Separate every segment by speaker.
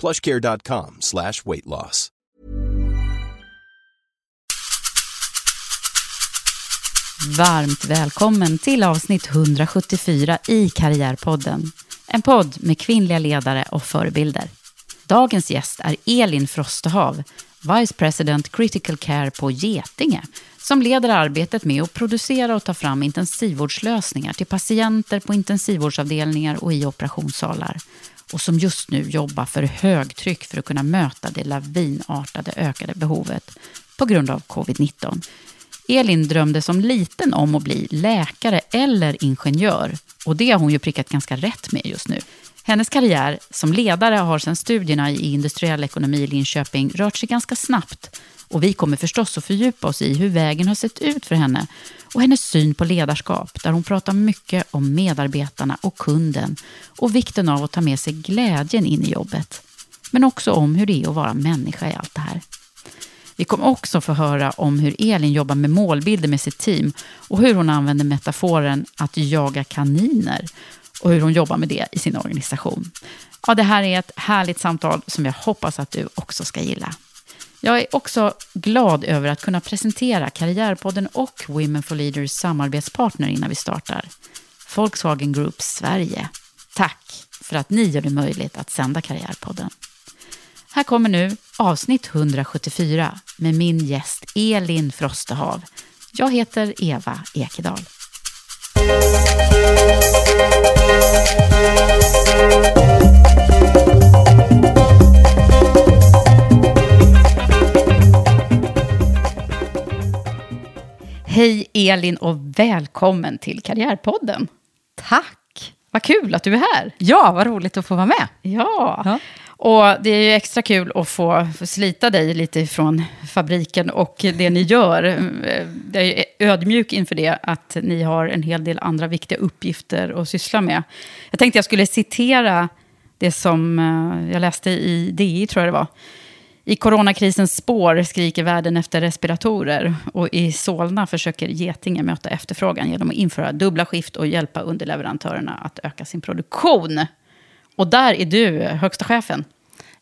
Speaker 1: plushcare.com slash weight loss.
Speaker 2: Varmt välkommen till avsnitt 174 i Karriärpodden. En podd med kvinnliga ledare och förebilder. Dagens gäst är Elin Frostehav, Vice President Critical Care på Getinge, som leder arbetet med att producera och ta fram intensivvårdslösningar till patienter på intensivvårdsavdelningar och i operationssalar och som just nu jobbar för högtryck för att kunna möta det lavinartade ökade behovet på grund av covid-19. Elin drömde som liten om att bli läkare eller ingenjör och det har hon ju prickat ganska rätt med just nu. Hennes karriär som ledare har sedan studierna i industriell ekonomi i Linköping rört sig ganska snabbt och vi kommer förstås att fördjupa oss i hur vägen har sett ut för henne och hennes syn på ledarskap där hon pratar mycket om medarbetarna och kunden och vikten av att ta med sig glädjen in i jobbet. Men också om hur det är att vara människa i allt det här. Vi kommer också få höra om hur Elin jobbar med målbilder med sitt team och hur hon använder metaforen att jaga kaniner och hur hon jobbar med det i sin organisation. Ja, det här är ett härligt samtal som jag hoppas att du också ska gilla. Jag är också glad över att kunna presentera Karriärpodden och Women for Leaders samarbetspartner innan vi startar. Volkswagen Group Sverige. Tack för att ni gör det möjligt att sända Karriärpodden. Här kommer nu avsnitt 174 med min gäst Elin Frostehav. Jag heter Eva Ekedal. Hej Elin och välkommen till Karriärpodden.
Speaker 3: Tack!
Speaker 2: Vad kul att du är här.
Speaker 3: Ja, vad roligt att få vara med.
Speaker 2: Ja, ja. och det är ju extra kul att få, slita dig lite från fabriken och det ni gör. Jag är ödmjuk inför det, att ni har en hel del andra viktiga uppgifter att syssla med. Jag tänkte jag skulle citera det som eh, jag läste i DI, tror jag det var. I coronakrisens spår skriker världen efter respiratorer och i Solna försöker Getinge möta efterfrågan genom att införa dubbla skift och hjälpa underleverantörerna att öka sin produktion. Och där är du högsta chefen.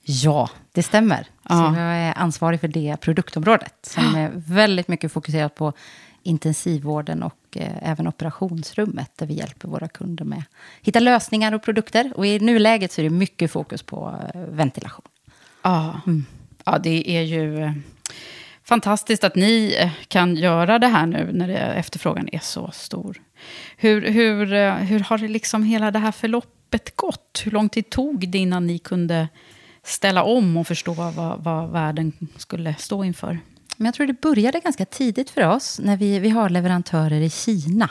Speaker 3: Ja, det stämmer.
Speaker 2: Ja.
Speaker 3: Så jag är ansvarig för det produktområdet som är väldigt mycket fokuserat på intensivvården och eh, även operationsrummet där vi hjälper våra kunder med att hitta lösningar och produkter. Och i nuläget så är det mycket fokus på eh, ventilation.
Speaker 2: Ja, ja det är ju eh, fantastiskt att ni eh, kan göra det här nu när det, efterfrågan är så stor. Hur, hur, eh, hur har det liksom hela det här förloppet gått? Hur lång tid tog det innan ni kunde ställa om och förstå vad, vad världen skulle stå inför?
Speaker 3: Men jag tror det började ganska tidigt för oss när vi, vi har leverantörer i Kina.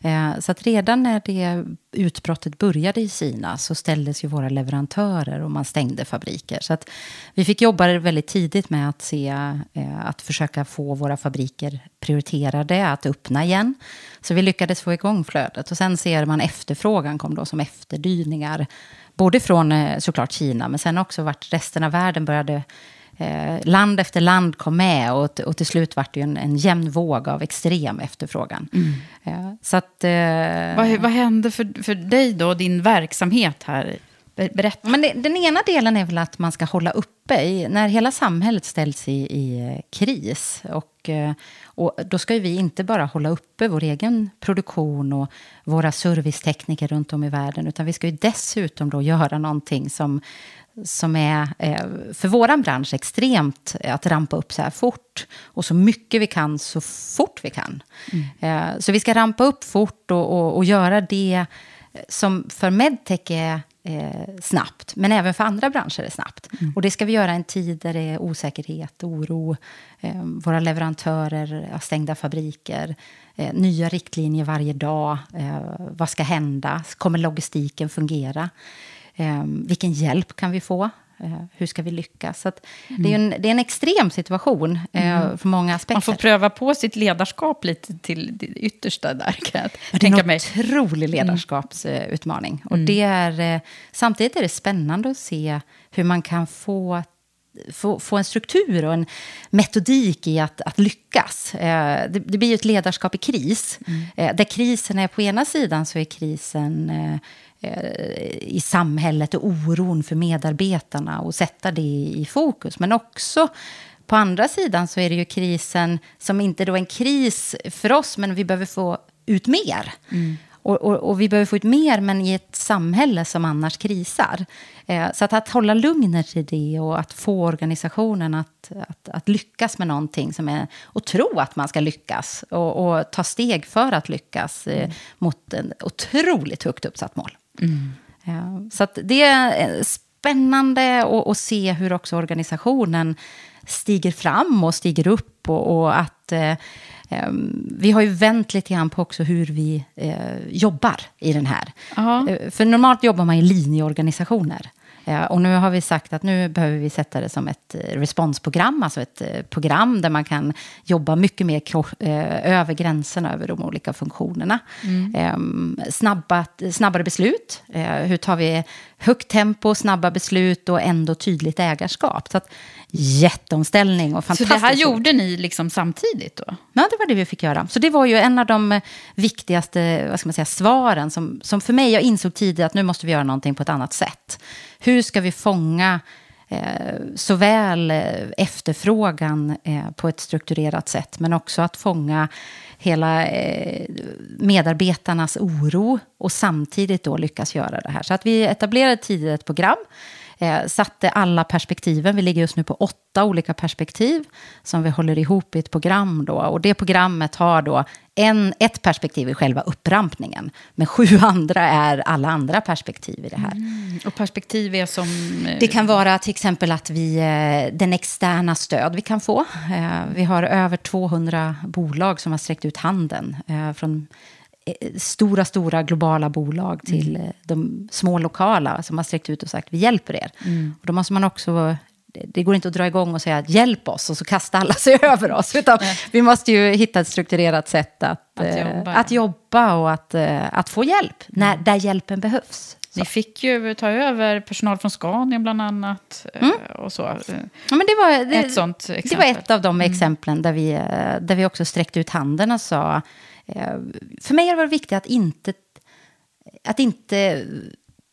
Speaker 3: Eh, så att redan när det utbrottet började i Kina så ställdes ju våra leverantörer och man stängde fabriker. Så att vi fick jobba väldigt tidigt med att se, eh, att försöka få våra fabriker prioriterade, att öppna igen. Så vi lyckades få igång flödet. Och sen ser man efterfrågan kom då som efterdyningar. Både från eh, såklart Kina, men sen också vart resten av världen började eh, land efter land kom med och, och till slut var det ju en, en jämn våg av extrem efterfrågan.
Speaker 2: Mm.
Speaker 3: Eh, så att, eh,
Speaker 2: Vad, vad hände för, för dig då, din verksamhet här? Ber- Berätta.
Speaker 3: Men det, den ena delen är väl att man ska hålla uppe. I, när hela samhället ställs i, i eh, kris. Och, eh, och då ska vi inte bara hålla uppe vår egen produktion och våra servicetekniker runt om i världen. Utan vi ska ju dessutom då göra någonting som, som är eh, för vår bransch extremt att rampa upp så här fort. Och så mycket vi kan så fort vi kan. Eh, Så vi ska rampa upp fort och, och, och göra det som för medtech är eh, snabbt, men även för andra branscher är snabbt. Och det ska vi göra i en tid där det är osäkerhet, oro, eh, våra leverantörer har stängda fabriker, eh, nya riktlinjer varje dag. Eh, vad ska hända? Kommer logistiken fungera? Eh, vilken hjälp kan vi få? Eh, hur ska vi lyckas? Så att det, är en, det är en extrem situation eh, för många aspekter.
Speaker 2: Man får pröva på sitt ledarskap lite till det yttersta där, kan jag
Speaker 3: Ja, det är en
Speaker 2: mig.
Speaker 3: otrolig ledarskapsutmaning. Och det är, eh, samtidigt är det spännande att se hur man kan få, få, få en struktur och en metodik i att, att lyckas. Eh, det, det blir ju ett ledarskap i kris. Eh, där krisen är på ena sidan så är krisen eh, i samhället och oron för medarbetarna och sätta det i fokus. Men också på andra sidan så är det ju krisen som inte då är en kris för oss, men vi behöver få ut mer. Och, och, och vi behöver få ut mer, men i ett samhälle som annars krisar. Eh, så att, att hålla lugnet i det och att få organisationen att, att, att lyckas med någonting som är... Och tro att man ska lyckas och, och ta steg för att lyckas eh, mot en otroligt högt uppsatt mål. Eh, så att det är spännande att, se hur också organisationen stiger fram och stiger upp. Och, och att eh, eh, vi har ju vänt lite grann på också hur vi eh, jobbar i den här.
Speaker 2: Ja.
Speaker 3: Eh, För normalt jobbar man i linjeorganisationer. Eh, Och nu har vi sagt att nu behöver vi sätta det som ett eh, responsprogram, alltså ett eh, program där man kan jobba mycket mer över gränserna, över de olika funktionerna. Eh, Snabba, snabbare beslut, hur tar vi högt tempo, snabba beslut och ändå tydligt ägarskap. Så att, jätteomställning och
Speaker 2: Så
Speaker 3: fantastiskt.
Speaker 2: det här gjorde ni liksom samtidigt då?
Speaker 3: Ja, det var det vi fick göra. Så det var ju en av de viktigaste vad ska man säga, svaren som, som för mig, jag insåg tidigt att nu måste vi göra någonting på ett annat sätt. Hur ska vi fånga eh, såväl eh, efterfrågan eh, på ett strukturerat sätt, men också att fånga hela eh, medarbetarnas oro och samtidigt då lyckas göra det här. Så att vi etablerade tidigt ett program eh, satte alla perspektiven. Vi ligger just nu på åtta olika perspektiv som vi håller ihop i ett program. Då. Och det programmet har då en, ett perspektiv i själva upprampningen. Men sju andra är alla andra perspektiv i det här.
Speaker 2: Och perspektiv är som... eh,
Speaker 3: Det kan vara till exempel att vi, eh, den externa stöd vi kan få. Eh, Vi har över 200 bolag som har sträckt ut handen. eh, Från stora, stora globala bolag till eh, de små lokala som har sträckt ut och sagt vi hjälper er. Och då måste man också... Det går inte att dra igång och säga hjälp oss och så kastar alla sig över oss. Utan vi måste ju hitta ett strukturerat sätt att,
Speaker 2: Att
Speaker 3: eh,
Speaker 2: jobba,
Speaker 3: att jobba och att, eh, att få hjälp när, där hjälpen behövs.
Speaker 2: Ni fick ju ta över personal från Scania bland annat. eh, Och så. Eh,
Speaker 3: Ja, men det var, det,
Speaker 2: Ett sånt
Speaker 3: Det var
Speaker 2: exempel.
Speaker 3: ett av de exemplen där vi, eh, där vi också sträckte ut handen och sa... eh, För mig har det varit viktigt att inte, att inte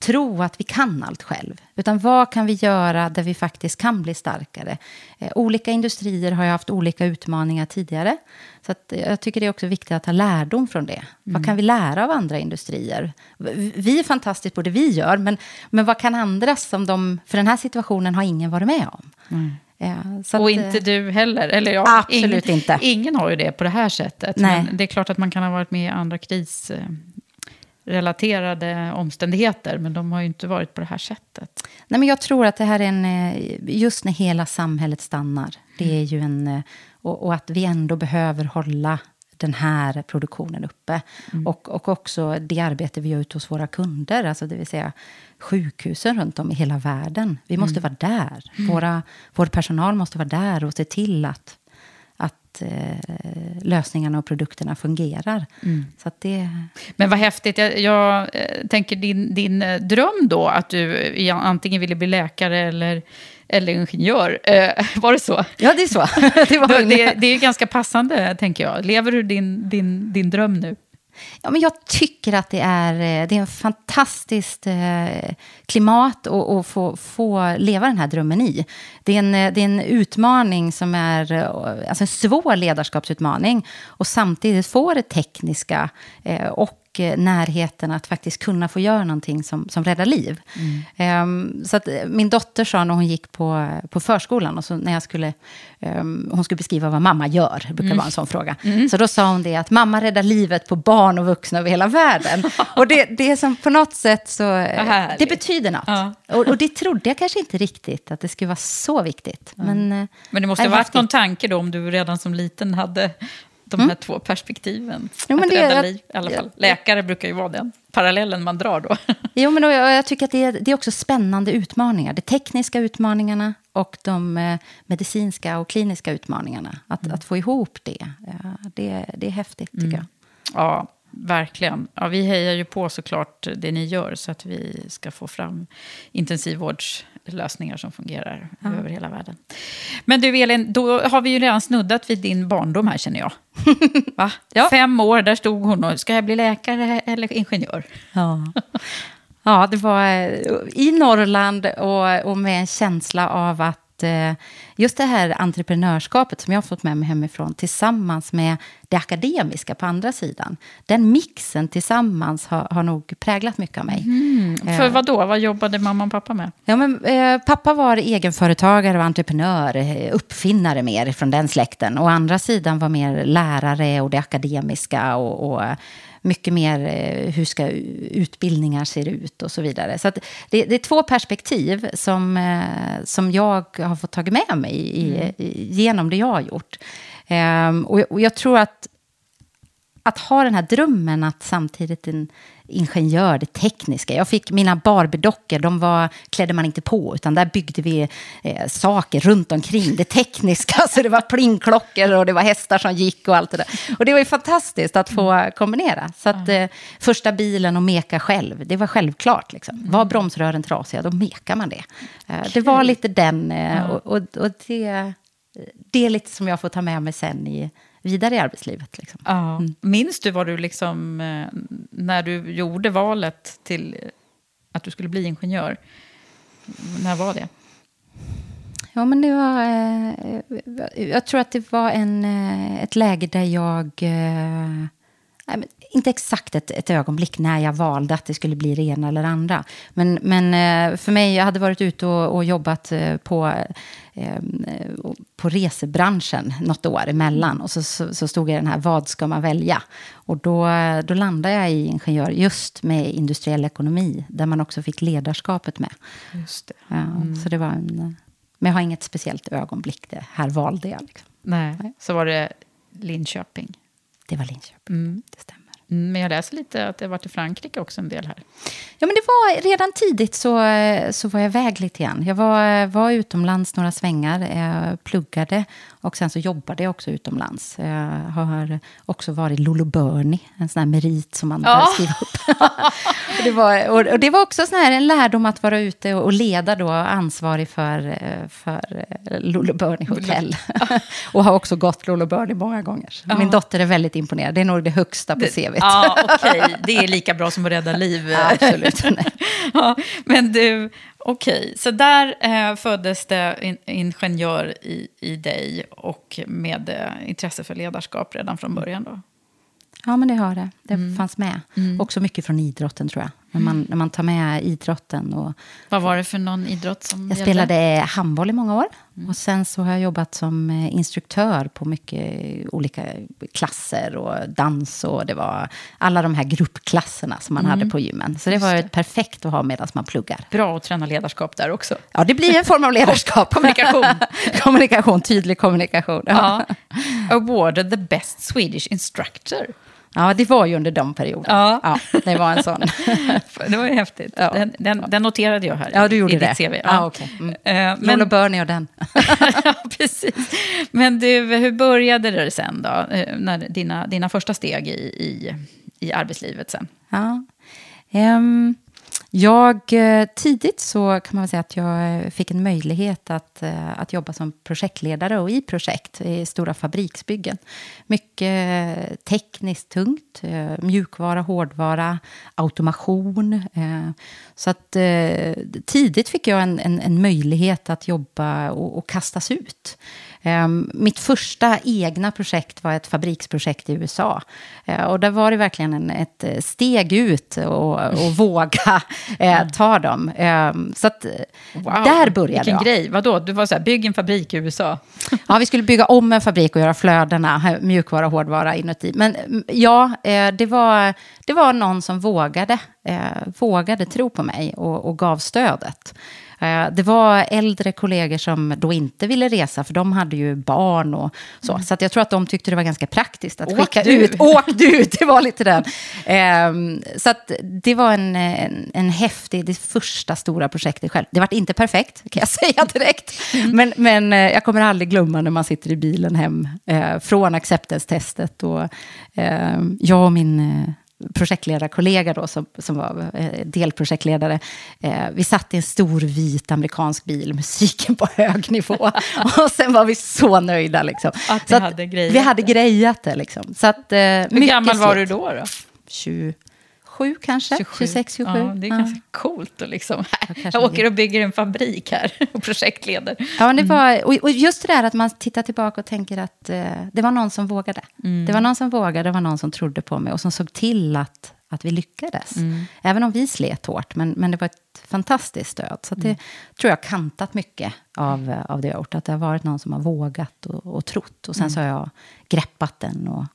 Speaker 3: tro att vi kan allt själv. Utan vad kan vi göra där vi faktiskt kan bli starkare? Eh, olika industrier har ju haft olika utmaningar tidigare. Så att jag tycker det är också viktigt att ta lärdom från det. Vad kan vi lära av andra industrier? Vi är fantastiskt på det vi gör, men, men vad kan andra som de... För den här situationen har ingen varit med om. Eh, så
Speaker 2: och
Speaker 3: att,
Speaker 2: inte
Speaker 3: eh,
Speaker 2: du heller. Eller ja,
Speaker 3: Absolut
Speaker 2: ingen,
Speaker 3: inte.
Speaker 2: Ingen har ju det på det här sättet.
Speaker 3: Nej.
Speaker 2: Men det är klart att man kan ha varit med i andra krisrelaterade omständigheter. Men de har ju inte varit på det här sättet.
Speaker 3: Nej, men jag tror att det här är en... eh, Just när hela samhället stannar. Det är ju en... eh, Och, och att vi ändå behöver hålla den här produktionen uppe. Och, och också det arbete vi gör ute hos våra kunder. Alltså det vill säga sjukhusen runt om i hela världen. Vi måste vara där. Våra, vår personal måste vara där och se till att, att eh, lösningarna och produkterna fungerar. Så att det...
Speaker 2: Men vad häftigt. Jag, jag eh, tänker din, din eh, dröm då, att du i- antingen ville bli läkare eller eller ingenjör. Eh, var det så?
Speaker 3: Ja, det är så.
Speaker 2: det, var det, det är ganska passande, tänker jag. Lever du din, din, din dröm nu?
Speaker 3: Ja, men jag tycker att det är, eh, det är en fantastiskt eh, klimat att få, få leva den här drömmen i. Det är, en, eh, det är en utmaning som är alltså en svår ledarskapsutmaning och samtidigt få det tekniska och Eh, närheten att faktiskt kunna få göra någonting som, som räddar liv. Mm. Um, så att eh, min dotter sa när hon gick på, på förskolan, och så när jag skulle, um, hon skulle beskriva vad mamma gör, det brukar mm. vara en sån fråga. Mm. Så då sa hon det att mamma räddar livet på barn och vuxna över hela världen. och det, det är som på något sätt så, det betyder något. Ja. Och, och, det trodde jag kanske inte riktigt, att det skulle vara så viktigt. Men,
Speaker 2: eh, Men det måste ha varit någon tanke då, om du redan som liten hade de här mm. två perspektiven. Jo, att rädda liv, i alla fall. Läkare brukar ju vara den parallellen man drar då.
Speaker 3: Jo, men då, jag tycker att det är, det är också spännande utmaningar. De tekniska utmaningarna och de eh, medicinska och kliniska utmaningarna. Att, mm. att få ihop det, det, det är häftigt tycker mm. jag.
Speaker 2: Ja, verkligen. Ja, vi hejar ju på såklart det ni gör så att vi ska få fram intensivvårdslösningar som fungerar ja. över hela världen. Men du Elin, då har vi ju redan snuddat vid din barndom här känner jag. Va? Ja. Fem år, där stod hon och ska jag bli läkare eller ingenjör?
Speaker 3: Ja. Ja, det var eh, i Norrland och, och med en känsla av att Eh, just det här entreprenörskapet som jag har fått med mig hemifrån tillsammans med det akademiska på andra sidan. Den mixen tillsammans har, har nog präglat mycket av mig.
Speaker 2: Mm. För vad då? Vad jobbade mamma och pappa med?
Speaker 3: Ja, men, eh, pappa var egenföretagare och entreprenör, eh, uppfinnare mer från den släkten. Och andra sidan var mer lärare och det akademiska och, och mycket mer eh, hur ska utbildningar ser ut och så vidare. Så det, det, är två perspektiv som, eh, som jag har fått tagit med mig i, mm. genom det jag har gjort. Um, och, och jag tror att att ha den här drömmen att samtidigt en ingenjör, det tekniska. Jag fick mina Barbie-dockor, de var, klädde man inte på, utan där byggde vi eh, saker runt omkring det tekniska. Så det var plingklockor och det var hästar som gick och allt det där. Och det var ju fantastiskt att få kombinera. Så att eh, första bilen och meka själv, det var självklart. Liksom. Var bromsrören trasiga, då mekar man det. Eh, det var lite den, eh, och, och, och det, det är lite som jag får ta med mig sen i vidare i arbetslivet. Liksom.
Speaker 2: Ja. Mm. Minns du vad du liksom, eh, när du gjorde valet till att du skulle bli ingenjör? När var det?
Speaker 3: Ja, men det var... Eh, jag tror att det var en, eh, ett läge där jag... Eh, inte exakt ett, ett ögonblick när jag valde att det skulle bli det ena eller andra. Men, men eh, för mig, jag hade varit ute och, och jobbat eh, på, eh, på resebranschen något år emellan. Och så, så, så, stod jag i den här, vad ska man välja? Och då, då landade jag i ingenjör just med industriell ekonomi, där man också fick ledarskapet med.
Speaker 2: Just det.
Speaker 3: Mm. Ja, så det var en, men jag har inget speciellt ögonblick, det här valde jag. Liksom.
Speaker 2: Nej. Nej. Så var det Linköping?
Speaker 3: Det var Linköping, mm. det stämmer.
Speaker 2: Men jag läser lite att det har varit i Frankrike också en del här.
Speaker 3: Ja, men det var redan tidigt så, så var jag iväg lite grann. Jag var, var utomlands några svängar, jag pluggade och sen så jobbade jag också utomlands. Jag har också varit Lolo Bernie, en sån här merit som man ja. bör skriva upp. det var, och, det var också sån här en lärdom att vara ute och leda då ansvarig för, för Lolo Bernie Hotel. och har också gått Lolo Bernie många gånger. Ja. Min dotter är väldigt imponerad. Det är nog det högsta på CVt.
Speaker 2: Ja, okej. Okay. Det är lika bra som att rädda liv.
Speaker 3: Absolut.
Speaker 2: ja, men du, okej. Så där eh, föddes det in, ingenjör i, i dig och med eh, intresse för ledarskap redan från början då?
Speaker 3: Ja, men det har det. Det mm. fanns med. Mm. Också mycket från idrotten, tror jag. När man, när man tar med idrotten. Och,
Speaker 2: Vad var det för någon idrott som
Speaker 3: Jag gällde? spelade handboll i många år. Mm. Och sen så har jag jobbat som eh, instruktör på mycket olika klasser och dans. Och det var alla de här gruppklasserna som man mm. hade på gymmen. Så det var det. perfekt att ha medan man pluggar.
Speaker 2: Bra att träna ledarskap där också.
Speaker 3: Ja, det blir en form av ledarskap.
Speaker 2: kommunikation.
Speaker 3: kommunikation, tydlig kommunikation.
Speaker 2: Ja. Awarded the best Swedish instructor.
Speaker 3: Ja, det var ju under de perioderna. Ja. ja det var en sån.
Speaker 2: det var ju häftigt. Ja. Den, den, den, noterade jag här
Speaker 3: ja, du gjorde
Speaker 2: i
Speaker 3: det.
Speaker 2: ditt CV.
Speaker 3: Ja. Ah, okay. mm. uh, men, Bernie och den.
Speaker 2: precis. Men du, hur började det sen då? Eh, när dina, dina första steg i, i, i arbetslivet sen?
Speaker 3: Ja. Um, jag, eh, tidigt så kan man säga att jag eh, fick en möjlighet att, eh, att jobba som projektledare och i projekt i stora fabriksbyggen. Mycket tekniskt tungt, mjukvara, hårdvara, automation. Så att tidigt fick jag en, en, en möjlighet att jobba och, och kastas ut. Um, mitt första egna projekt var ett fabriksprojekt i USA. Uh, och där var det verkligen en, ett steg ut och, och våga uh, ta dem. Um, så att,
Speaker 2: wow,
Speaker 3: där började
Speaker 2: vilken
Speaker 3: jag.
Speaker 2: grej. Vadå? Du var så här, bygg en fabrik i USA.
Speaker 3: ja, vi skulle bygga om en fabrik och göra flödena, mjukvara och hårdvara inuti. Men mm, ja, uh, det var, det var någon som vågade, vågade tro på mig och, och gav stödet. Eh, det var äldre kollegor som då inte ville resa, för de hade ju barn och så. Mm. Så jag tror att de tyckte det var ganska praktiskt att
Speaker 2: Åk
Speaker 3: skicka
Speaker 2: du.
Speaker 3: ut. Åk du! Det var lite den. Ehm, så att det var en, en, en häftig, det första stora projektet själv. Det var inte perfekt, kan jag säga direkt. Mm. Men, men eh, jag kommer aldrig glömma när man sitter i bilen hem eh, från acceptance-testet. Och, ehm, jag och min projektledarkollega då, som, som var eh, delprojektledare. Eh, vi satt i en stor vit amerikansk bil, musiken på hög nivå. och sen var vi så nöjda. Liksom.
Speaker 2: Att så hade grejat
Speaker 3: Vi hade grejat det. Liksom. Så att, eh,
Speaker 2: Hur gammal var du då? då?
Speaker 3: 20 27 kanske, 27. 26, 27.
Speaker 2: Ja, det är ja. ganska coolt. Och liksom, jag åker och bygger en fabrik här och projektleder.
Speaker 3: Ja, det var, och, just det där att man tittar tillbaka och tänker att eh, det var någon som vågade. Mm. Det var någon som vågade, det var någon som trodde på mig och som såg till att, att vi lyckades. Mm. Även om vi slet hårt, men, men det var ett fantastiskt stöd. Så det mm. tror jag har kantat mycket av, av det jag har gjort. Att det har varit någon som har vågat och, och trott. Och sen så har jag greppat den och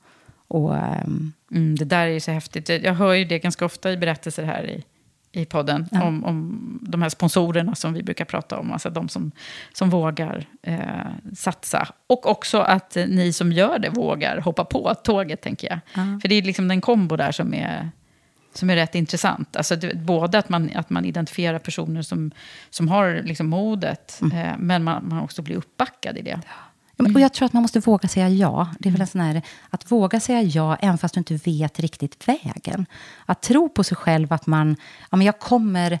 Speaker 3: och, um,
Speaker 2: mm, det där är ju så häftigt. Jag hör ju det ganska ofta i berättelser här i, i podden. Ja. Om, om de här sponsorerna som vi brukar prata om. Alltså de som, som vågar eh, satsa. Och också att ni som gör det vågar hoppa på tåget, tänker jag. Ja. För det är liksom den kombo där som är, som är rätt intressant. Alltså, det, både att man, att man identifierar personer som, som har liksom modet, mm. eh, men man, man också blir uppbackad i det.
Speaker 3: Ja. Mm. Och jag tror att man måste våga säga ja. Det är väl en sån här, att våga säga ja, även fast du inte vet riktigt vägen. Att tro på sig själv att man, ja, men jag kommer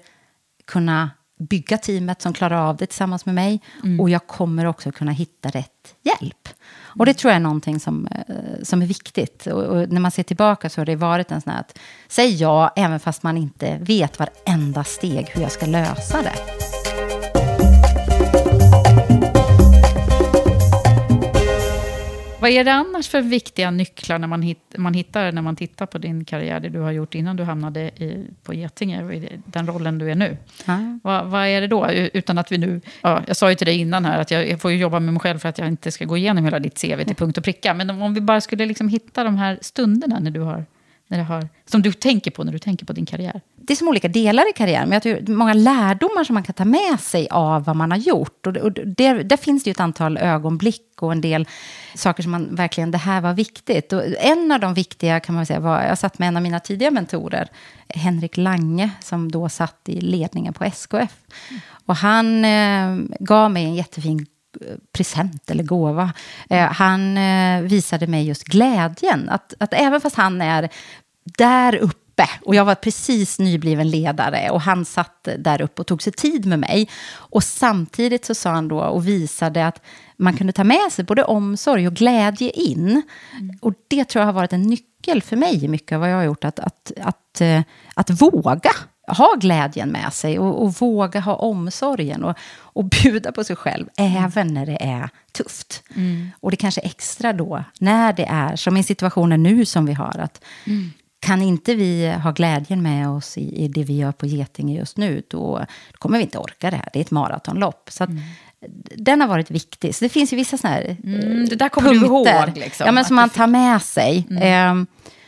Speaker 3: kunna bygga teamet som klarar av det tillsammans med mig. Mm. Och jag kommer också kunna hitta rätt hjälp. Och det tror jag är någonting som, eh, som är viktigt. Och, och, när man ser tillbaka så har det varit en sån här att säg ja, även fast man inte vet varenda steg hur jag ska lösa det.
Speaker 2: Vad är det annars för viktiga nycklar när man, hit, man hittar när man tittar på din karriär, det du har gjort innan du hamnade i, på Getinge, i den rollen du är nu? Mm. Vad, vad, är det då? Utan att vi nu... Ja, jag sa ju till dig innan här att jag, jag, får jobba med mig själv för att jag inte ska gå igenom hela ditt CV till punkt och pricka. Men om vi bara skulle liksom hitta de här stunderna när du har när det har, som du tänker på när du tänker på din karriär?
Speaker 3: Det är som olika delar i karriären, men jag tror många lärdomar som man kan ta med sig av vad man har gjort. Och, och där, där, finns det ju ett antal ögonblick och en del saker som man verkligen, det här var viktigt. Och en av de viktiga kan man säga var, jag satt med en av mina tidiga mentorer, Henrik Lange, som då satt i ledningen på SKF. Mm. Och han eh, gav mig en jättefin eh, present eller gåva. Eh, han eh, visade mig just glädjen. Att, att även fast han är där uppe och jag var precis nybliven ledare och han satt där uppe och tog sig tid med mig. Och samtidigt så sa han då och visade att man kunde ta med sig både omsorg och glädje in. Mm. Och det tror jag har varit en nyckel för mig i mycket av vad jag har gjort. Att, att, att, att, att våga ha glädjen med sig och, och våga ha omsorgen och, och bjuda på sig själv, mm. även när det är tufft. Mm. Och det kanske extra då, när det är, som i situationen nu som vi har, att mm. Kan inte vi ha glädjen med oss i, i, det vi gör på Getinge just nu, då, då, kommer vi inte orka det här. Det är ett maratonlopp. Så att, mm. Den har varit viktig. Så det finns ju vissa sådana här
Speaker 2: mm, Det där kommer punkter, du ihåg? Liksom,
Speaker 3: ja, men som man tar med sig. Eh,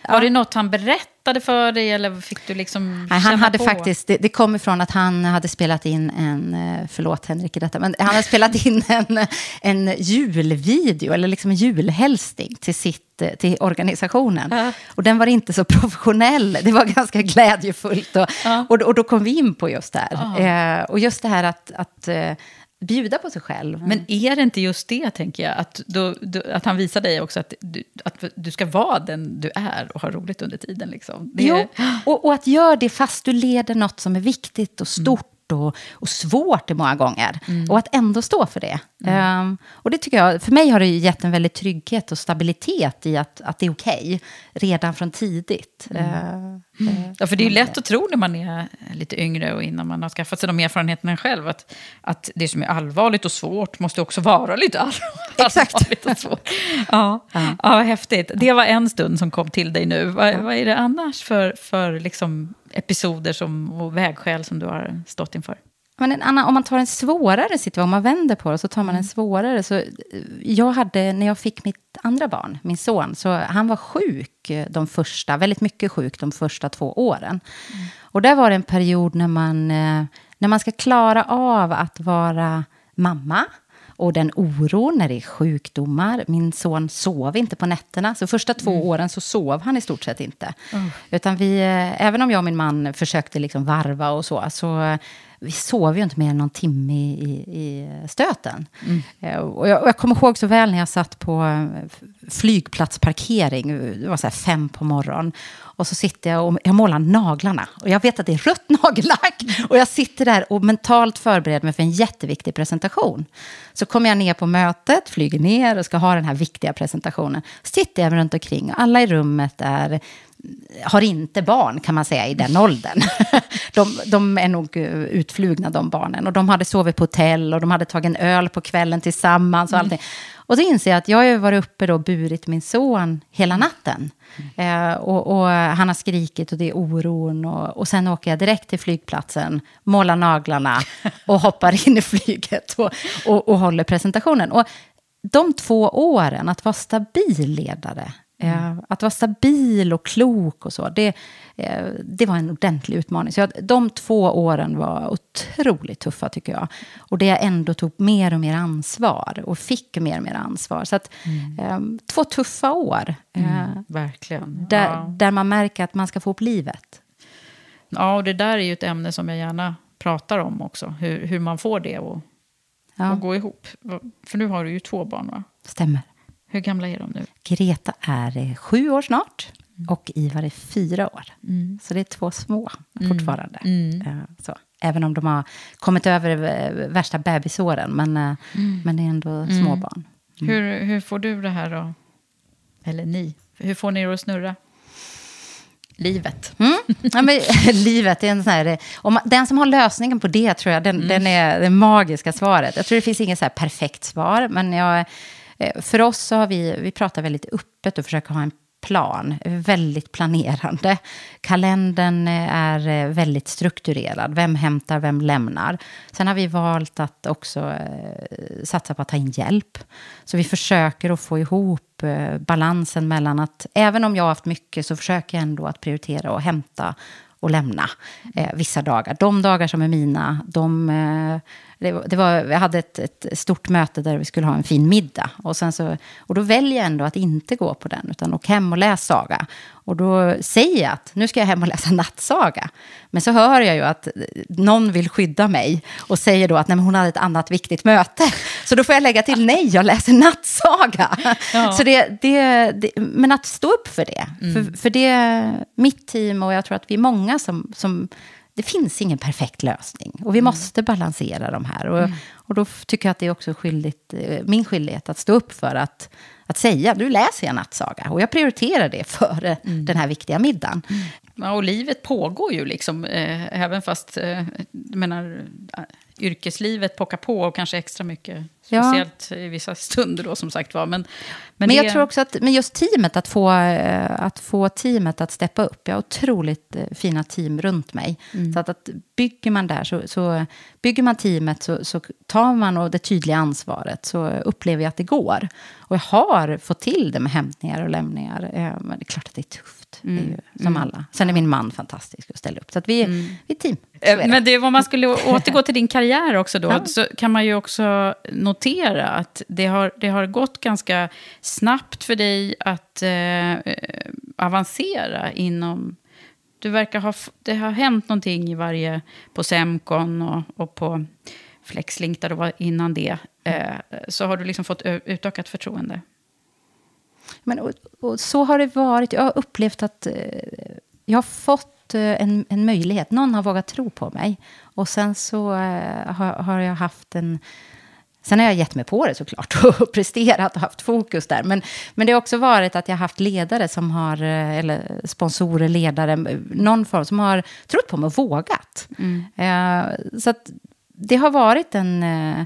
Speaker 2: var det något han berättade för dig eller fick du liksom
Speaker 3: Nej, han hade på? faktiskt, det, det kom ifrån att han hade spelat in en, eh, förlåt Henrik i detta, men han hade spelat in en, en julvideo, eller liksom en julhälsning till sitt eh, till organisationen. Uh. Och den var inte så professionell, det var ganska glädjefullt. Och, uh. och, och, då kom vi in på just det här. Uh. Eh, och just det här att, att eh, bjuda på sig själv.
Speaker 2: Men är det inte just det, tänker jag, att, då, då, att han visar dig också att du, att du ska vara den du är och ha roligt under tiden? Liksom.
Speaker 3: Det... Jo, och, och, att göra det fast du leder något som är viktigt och stort och, och svårt det många gånger. Mm. Och att ändå stå för det. Mm. Um, och det tycker jag, för mig har det gett en väldigt trygghet och stabilitet i att, att det är okej okay, redan från tidigt. Mm. Uh,
Speaker 2: ja, för det är ju lätt att tro när man är lite yngre och innan man har skaffat sig de erfarenheterna själv, att, att det som är allvarligt och svårt måste också vara lite allvarligt
Speaker 3: Exakt.
Speaker 2: och svårt. Ja, ja. ja, häftigt. Det var en stund som kom till dig nu. Vad, vad är det annars för, för liksom episoder som, och vägskäl som du har stått inför?
Speaker 3: Men en annan, om man tar en svårare situation, om man vänder på det, så tar man en mm. svårare. Så jag hade, när jag fick mitt andra barn, min son, så han var sjuk de första, väldigt mycket sjuk de första två åren. Mm. Och där var det en period när man, eh, när man ska klara av att vara mamma, och den oron när det är sjukdomar. Min son sov inte på nätterna, så första två mm. åren så sov han i stort sett inte. Mm. Utan vi, eh, även om jag och min man försökte liksom varva och så, så vi sov ju inte mer än någon timme i, i, stöten. Mm. Eh, och jag, och jag, kommer ihåg så väl när jag satt på eh, flygplatsparkering, det var så fem på morgonen. Och så sitter jag och jag målar naglarna. Och jag vet att det är rött nagellack. Och jag sitter där och mentalt förbereder mig för en jätteviktig presentation. Så kommer jag ner på mötet, flyger ner och ska ha den här viktiga presentationen. Sitter jag runt omkring och alla i rummet är har inte barn, kan man säga, i den åldern. De, de, är nog eh, utflugna, de barnen. Och de hade sovit på hotell och de hade tagit en öl på kvällen tillsammans. Och, mm. allting. och så inser jag att jag har varit uppe och burit min son hela natten. Mm. Eh, och, och, han har skrikit och det är oron. Och, och sen åker jag direkt till flygplatsen, målar naglarna och hoppar in i flyget och, och, och håller presentationen. Och de två åren, att vara stabil ledare, Mm. Att vara stabil och klok och så, det, eh, det var en ordentlig utmaning. Så de två åren var otroligt tuffa tycker jag. Och det jag ändå tog mer och mer ansvar och fick mer och mer ansvar. Så att, mm. Ehm, två tuffa år.
Speaker 2: Mm, eh, verkligen.
Speaker 3: Där, ja. där man märker att man ska få upp livet.
Speaker 2: Ja, och det där är ju ett ämne som jag gärna pratar om också. Hur, hur man får det att ja. gå ihop. För nu har du ju två barn va?
Speaker 3: Stämmer.
Speaker 2: Hur gamla är de nu?
Speaker 3: Greta är eh, sju år snart och Ivar är fyra år. Mm. Så det är två små mm. fortfarande. Mm. Så, även om de har kommit över eh, värsta bebisåren, men, eh, mm. men det är ändå mm. små barn.
Speaker 2: Mm. Hur, hur får du det här då? Eller ni? Hur får ni det att snurra? Livet.
Speaker 3: Mm. Ja, men, livet är en sån här... Om man, den som har lösningen på det tror jag, den, mm. den är det magiska svaret. Jag tror det finns inget så perfekt svar, men jag Eh, Eh, för oss så har vi, vi pratar väldigt öppet och försöker ha en plan, väldigt planerande. Kalendern eh, är eh, väldigt strukturerad. Vem hämtar, vem lämnar? Sen har vi valt att också satsa på att ta in hjälp. Så vi försöker att få ihop balansen mellan att, även om jag har haft mycket, så försöker jag ändå att prioritera och hämta och lämna eh, vissa dagar. De dagar som är mina, de det, det var, jag hade ett, ett, stort möte där vi skulle ha en fin middag. Och, sen så, och då väljer jag ändå att inte gå på den, utan åka hem och läsa saga. Och då säger jag att nu ska jag hem och läsa nattsaga. Men så hör jag ju att någon vill skydda mig och säger då att nej, hon hade ett annat viktigt möte. Så då får jag lägga till nej, jag läser nattsaga. Ja. Så det, det, det, men att stå upp för det. Mm. För, för det är mitt team och jag tror att vi är många som, som det finns ingen perfekt lösning. Och vi mm. måste balansera de här. Och, mm. och då tycker jag att det är också skyldigt, eh, min skyldighet att stå upp för att, att säga, nu läser jag nattsaga. Och jag prioriterar det före mm. den här viktiga middagen. Mm.
Speaker 2: Ja, och livet pågår ju liksom, eh, även fast, eh, menar, yrkeslivet pockar på och kanske extra mycket. Speciellt ja. i vissa stunder då som sagt var. Men,
Speaker 3: men, men jag det... tror också att men just teamet, att få, eh, att få teamet att steppa upp. Jag har otroligt eh, fina team runt mig. Mm. Så att, att bygger man där, så, så bygger man teamet så, så tar man och det tydliga ansvaret så upplever jag att det går. Och jag har fått till det med hämtningar och lämningar. Eh, men det är klart att det är tufft. Mm. Det är ju, som mm. alla. Sen är min man fantastisk och ställer upp. Så att vi, mm. vi är team.
Speaker 2: Men det, om man skulle återgå till din karriär också då, ja. så kan man ju också notera att det har, det har gått ganska snabbt för dig att eh, avancera inom... Du verkar ha... Det har hänt någonting i varje... På Semcon och, och på Flexlink där du var innan det, eh, så har du liksom fått utökat förtroende.
Speaker 3: Men, och, och så har det varit. Jag har upplevt att eh, jag har fått eh, en, en möjlighet. Någon har vågat tro på mig. Och sen så eh, har, har jag haft en Sen har jag gett mig på det såklart och presterat och haft fokus där. Men, men det har också varit att jag har haft ledare som har, eh, eller sponsorer, ledare, någon form som har trott på mig och vågat. Mm. Eh, så att det har varit en, eh,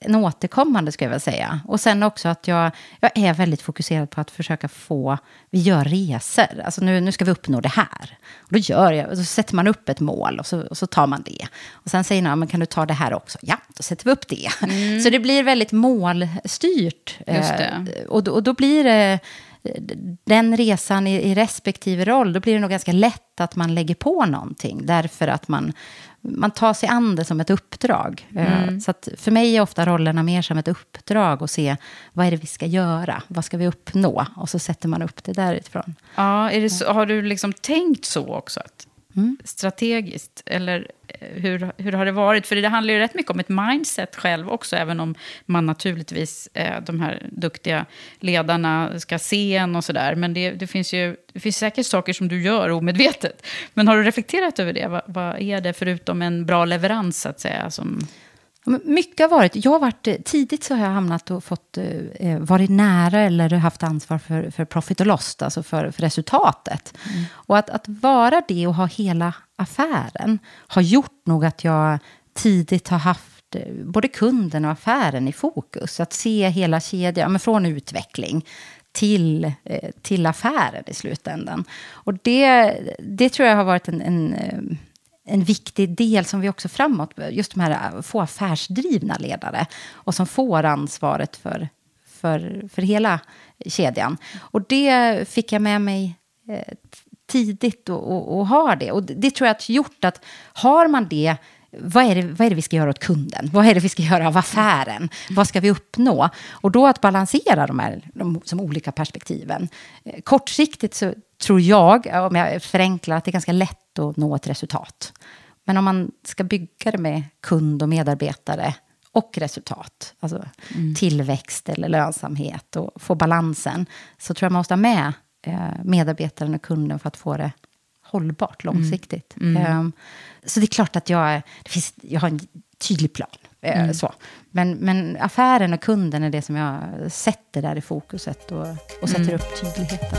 Speaker 3: en återkommande, ska jag väl säga. Och sen också att jag, jag är väldigt fokuserad på att försöka få, vi gör resor, alltså nu, nu ska vi uppnå det här. Och då gör jag, så sätter man upp ett mål och så, och så tar man det. Och sen säger någon, men kan du ta det här också? Ja, då sätter vi upp det. Mm. Så det blir väldigt målstyrt. Eh, och, då, och då blir det den resan i, i respektive roll, då blir det nog ganska lätt att man lägger på någonting. Därför att man, man tar sig an det som ett uppdrag. Eh, mm. Så för mig är ofta rollerna mer som ett uppdrag och se vad är det vi ska göra, vad ska vi uppnå? Och så sätter man upp det därifrån.
Speaker 2: Ja, är det så, har du liksom tänkt så också? Att mm. Strategiskt? Eller eh, hur, hur har det varit? För det handlar ju rätt mycket om ett mindset själv också, även om man naturligtvis, eh, de här duktiga ledarna ska se en och sådär. Men det, det, finns ju det finns säkert saker som du gör omedvetet. Men har du reflekterat över det? Vad, vad är det förutom en bra leverans, så att säga, som
Speaker 3: mycket har varit, jag har varit, eh, tidigt så har jag hamnat och fått, eh, eh, varit nära eller haft ansvar för, för profit och loss, alltså för, för resultatet. Mm. Och att, att vara det och ha hela affären har gjort nog att jag tidigt har haft eh, både kunden och affären i fokus. Att se hela kedjan, men från utveckling till, till affären i slutändan. Och det, det tror jag har varit en, en en viktig del som vi också framåt, just de här äh, få affärsdrivna ledare och som får ansvaret för, för, för hela kedjan. Och det fick jag med mig eh, tidigt och, och, och har det. Och det tror jag har gjort att har man det vad är, det, vad är det vi ska göra åt kunden? Vad är det vi ska göra av affären? Vad ska vi uppnå? Och då att balansera de här de, som olika perspektiven. Eh, kortsiktigt så tror jag, om jag förenklar, att det är ganska lätt att nå ett resultat. Men om man ska bygga det med kund och medarbetare och resultat, alltså mm. tillväxt eller lönsamhet och få balansen, så tror jag man måste ha med eh, medarbetaren och kunden för att få det hållbart långsiktigt. Mm. Mm. Um, så det är klart att jag, det finns, jag har en tydlig plan. Eh, mm. Så. Men, men affären och kunden är det som jag sätter där i fokuset och, och sätter mm. upp tydligheten.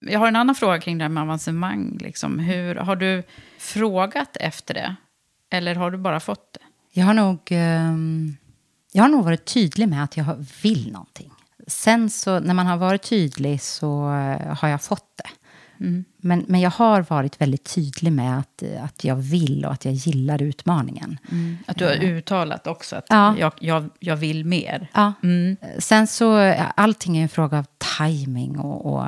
Speaker 2: Jag har en annan fråga kring det här med avancemang. Liksom. Hur, har du frågat efter det? Eller har du bara fått det?
Speaker 3: Jag har nog, ehm, jag har nog varit tydlig med att jag vill någonting. Sen så när man har varit tydlig så eh, har jag fått det.
Speaker 2: Mm.
Speaker 3: Men, men jag har varit väldigt tydlig med att, att jag vill och att jag gillar utmaningen.
Speaker 2: Mm. Att du har uttalat också att
Speaker 3: Ja.
Speaker 2: jag, jag, jag vill mer.
Speaker 3: Ja.
Speaker 2: Mm.
Speaker 3: Sen så, allting är en fråga av timing och, och,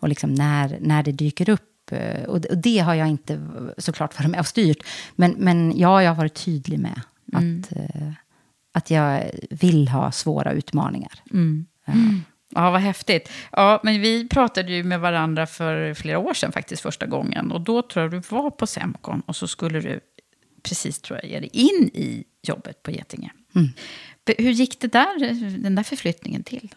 Speaker 3: och liksom när, när det dyker upp. Eh, Och, det har jag inte såklart varit med och styrt. Men, men ja, jag har varit tydlig med
Speaker 2: Mm.
Speaker 3: att, eh, att jag vill ha svåra utmaningar.
Speaker 2: Mm.
Speaker 3: Eh,
Speaker 2: Ja, vad häftigt. Ja, men vi pratade ju med varandra för flera år sedan faktiskt första gången. Och då tror jag du var på Semcon och så skulle du precis tror jag ge dig in i jobbet på Getinge.
Speaker 3: Mm.
Speaker 2: Hur gick det där, den där förflyttningen till? Då?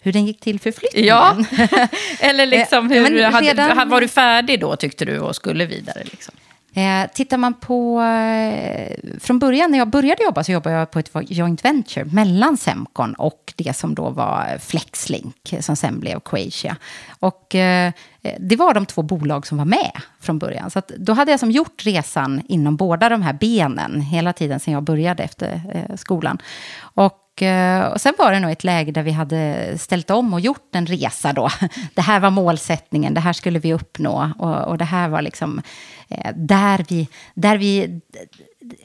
Speaker 3: Hur den gick till förflyttningen?
Speaker 2: Ja, eller liksom hur,
Speaker 3: men
Speaker 2: hade,
Speaker 3: redan-
Speaker 2: var du färdig då tyckte du och skulle vidare? Liksom?
Speaker 3: Eh, tittar man på... Eh, från början, när jag började jobba, så jobbade jag på ett joint venture mellan Semcon och det som då var Flexlink, som sen blev Quasia. Och eh, eh, det var de två bolag som var med från början. Så att då hade jag som gjort resan inom båda de här benen hela tiden sedan jag började efter eh, skolan. Och, och, eh, och sen var det nog ett läge där vi hade ställt om och gjort en resa då. Det här var målsättningen, det här skulle vi uppnå. Och, och det här var liksom eh, där vi... Där vi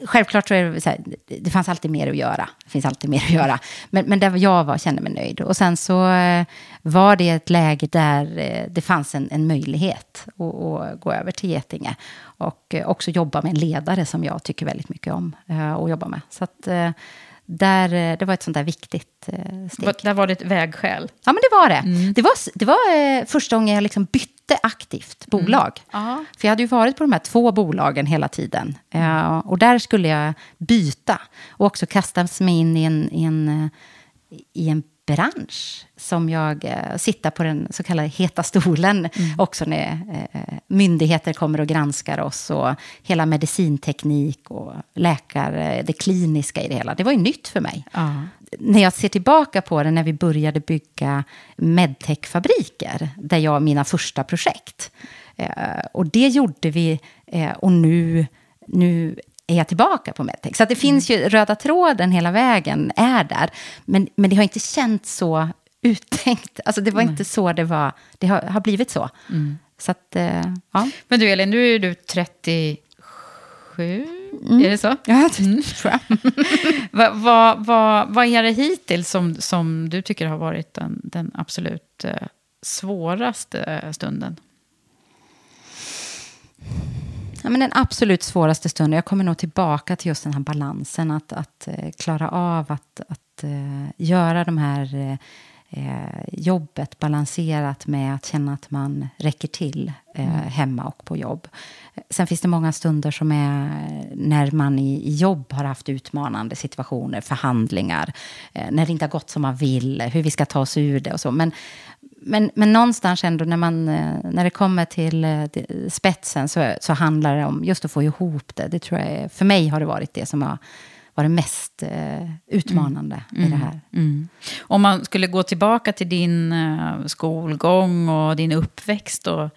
Speaker 3: Självklart så är det så här, det fanns alltid mer att göra. Det finns alltid mer att göra. Men, men där jag var, kände mig nöjd. Och sen så eh, var det ett läge där eh, det fanns en, en möjlighet att, att gå över till Getinge. Och också jobba med en ledare som jag tycker väldigt mycket om att jobba med. Så att, där, eh, det var ett sånt där viktigt eh, steg.
Speaker 2: Där var det ett vägskäl.
Speaker 3: Ja, men det var det. Det var, det var eh, första gången jag liksom bytte aktivt bolag.
Speaker 2: Ja.
Speaker 3: För jag hade ju varit på de här två bolagen hela tiden. Eh, och där skulle jag byta. Och också kastas mig in i en, i en, i en bransch som jag eh, sitter på den så kallade heta stolen. Också när eh, myndigheter kommer och granskar oss. Och hela medicinteknik och läkare, det kliniska i det hela. Det var ju nytt för mig
Speaker 2: Ja.
Speaker 3: när jag ser tillbaka på det, när vi började bygga medtech-fabriker, där jag mina första projekt. Eh, och det gjorde vi, eh, och nu, nu är jag tillbaka på medtech. Så det finns ju, röda tråden hela vägen är där. Men, men det har inte känts så uttänkt. Alltså det var inte så det var, det har, har blivit så. Så att, eh, ja.
Speaker 2: Men du Elin, nu är du 37, är det så?
Speaker 3: Ja, det tror jag.
Speaker 2: Vad va, va, vad är det hittills som, som du tycker har varit den, den absolut eh, svåraste stunden?
Speaker 3: Ja, men den absolut svåraste stunden, jag kommer nog tillbaka till just den här balansen, att, att eh, klara av att, att eh, göra de här eh, eh, jobbet balanserat med att känna att man räcker till eh, hemma och på jobb. Sen finns det många stunder som är när man i, i jobb har haft utmanande situationer, förhandlingar, eh, när det inte har gått som man vill, hur vi ska ta oss ur det och så. Men, men, men någonstans ändå när, man, eh, när det kommer till eh, spetsen så, så handlar det om just att få ihop det. det tror jag är, för mig har det varit det som har varit mest eh, utmanande i det här.
Speaker 2: Mm. Om man skulle gå tillbaka till din skolgång och din uppväxt och,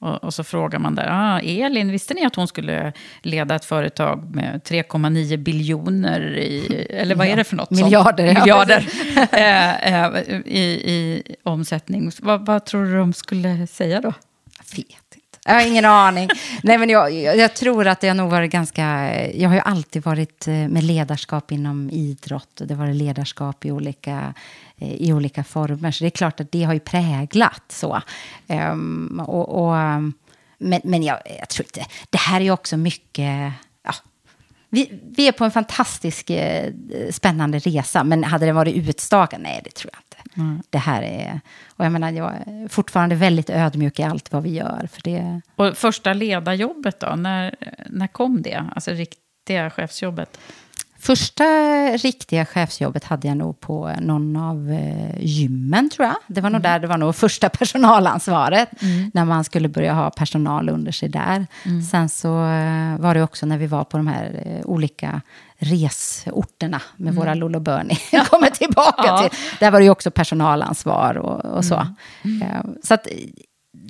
Speaker 2: och, och så frågar man där, ah, Elin, visste ni att hon skulle leda ett företag med 3,9 biljoner i, eller vad är det för något? sånt?
Speaker 3: Miljarder, ja.
Speaker 2: Miljarder eh, eh, i, i omsättning. Vad, vad tror du de skulle säga då?
Speaker 3: Inte. Jag har ingen aning. Nej, men jag, jag, tror att jag nog varit ganska... Jag har ju alltid varit eh, med ledarskap inom idrott. Och det har varit ledarskap i olika, eh, i olika former. Så det är klart att det har ju präglat så. Um, och, och, men men jag, jag tror inte... Det här är ju också mycket... Ja, vi, vi är på en fantastisk, eh, spännande resa. Men hade det varit utstakad? Nej, det tror jag inte.
Speaker 2: Mm.
Speaker 3: Det här är... Och jag menar, jag är fortfarande väldigt ödmjuk i allt vad vi gör. För det...
Speaker 2: Och första ledarjobbet då, när, när kom det? Alltså riktiga chefsjobbet?
Speaker 3: Första riktiga chefsjobbet hade jag nog på någon av eh, gymmen, tror jag. Det var nog
Speaker 2: Mm.
Speaker 3: där det var nog första personalansvaret.
Speaker 2: Mm.
Speaker 3: När man skulle börja ha personal under sig där.
Speaker 2: Mm.
Speaker 3: Sen så eh, var det också när vi var på de här eh, olika resorterna med
Speaker 2: Mm.
Speaker 3: våra Lollo Bernie kommer tillbaka
Speaker 2: Ja.
Speaker 3: till. Där var det ju också personalansvar och, och så. Eh, Så att,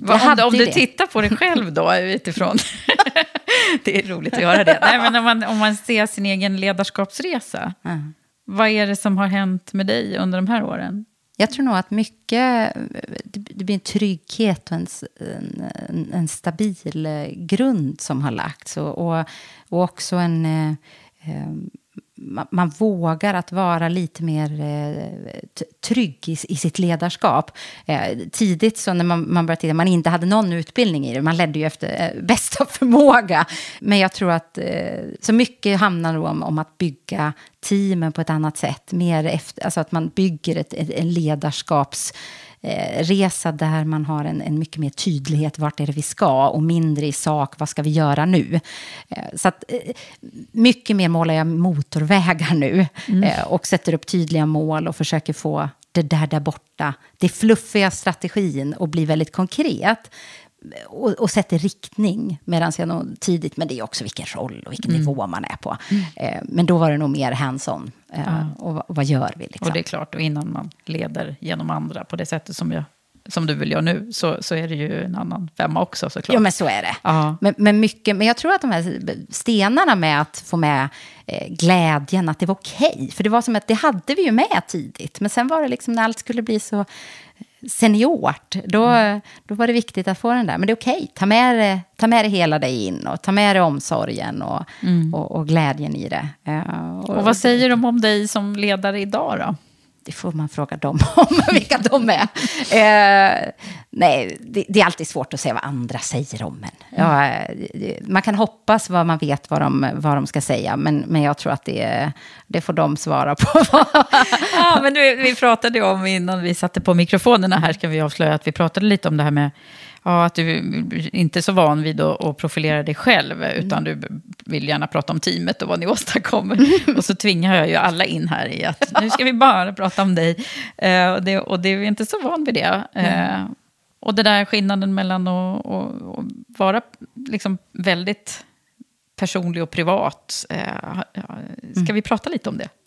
Speaker 2: Om, om du
Speaker 3: det.
Speaker 2: tittar på dig själv då, utifrån... det är roligt att göra det. Nej, men om man, om man ser sin egen ledarskapsresa,
Speaker 3: Mm.
Speaker 2: vad är det som har hänt med dig under de här åren?
Speaker 3: Jag tror nog att mycket, det blir en trygghet och en, en, en, stabil grund som har lagts. Och, och, och också en... eh, eh, man, man vågar att vara lite mer eh, trygg i, i sitt ledarskap. Eh, tidigt, så när man, man började titta, man inte hade någon utbildning i det, man ledde ju efter eh, bästa förmåga. Men jag tror att eh, så mycket handlar nog om, om att bygga teamen på ett annat sätt. Mer efter, alltså att man bygger ett, ett, en ledarskaps eh, resa där man har en, en mycket mer tydlighet vart är det vi ska? Och mindre i sak vad ska vi göra nu. Eh, så att, eh, mycket mer målar jag motorvägar nu eh, och sätter upp tydliga mål och försöker få det där där borta, det fluffiga strategin och bli väldigt konkret och, och sätter riktning. Medan jag nog tidigt, men det är också vilken roll och vilken
Speaker 2: Mm.
Speaker 3: nivå man är på. Eh, men då var det nog mer hands-on. Eh,
Speaker 2: Ja.
Speaker 3: och, vad- vad gör vi? Liksom?
Speaker 2: Och det är klart, och innan man leder genom andra på det sättet som, jag, som du vill göra nu, så, så är det ju en annan femma också såklart.
Speaker 3: Ja, men så är det.
Speaker 2: Ja.
Speaker 3: Men, men, mycket, men jag tror att de här stenarna med att få med eh, glädjen, att det var okej. För det var som att det hade vi ju med tidigt. Men sen var det liksom när allt skulle bli så seniort, då, då var det viktigt att få den där. Men det är okej, ta, med det, ta med det hela dig in och ta med dig omsorgen och, och, och glädjen i det. Eh,
Speaker 2: Och vad säger de om dig som ledare idag då?
Speaker 3: Det får man fråga dem om, vilka de är. Eh, nej, det, det är alltid svårt att säga vad andra säger om en. Ja, eh, man kan hoppas vad man vet vad de, vad de ska säga, men, men jag tror att det, det får de svara på.
Speaker 2: Ja, men du, vi pratade om innan vi satte på mikrofonerna här, ska vi avslöja att vi pratade lite om det här med ja, att du inte är så van vid att, profilera dig själv, utan du vill gärna prata om teamet och vad ni åstadkommer. Och så tvingar jag ju alla in här i att nu ska vi bara prata om dig. Eh, och, det, och det är inte så van vid det. Eh, och det där skillnaden mellan att, att, att vara liksom väldigt personlig och privat. Eh, ska vi prata lite om det?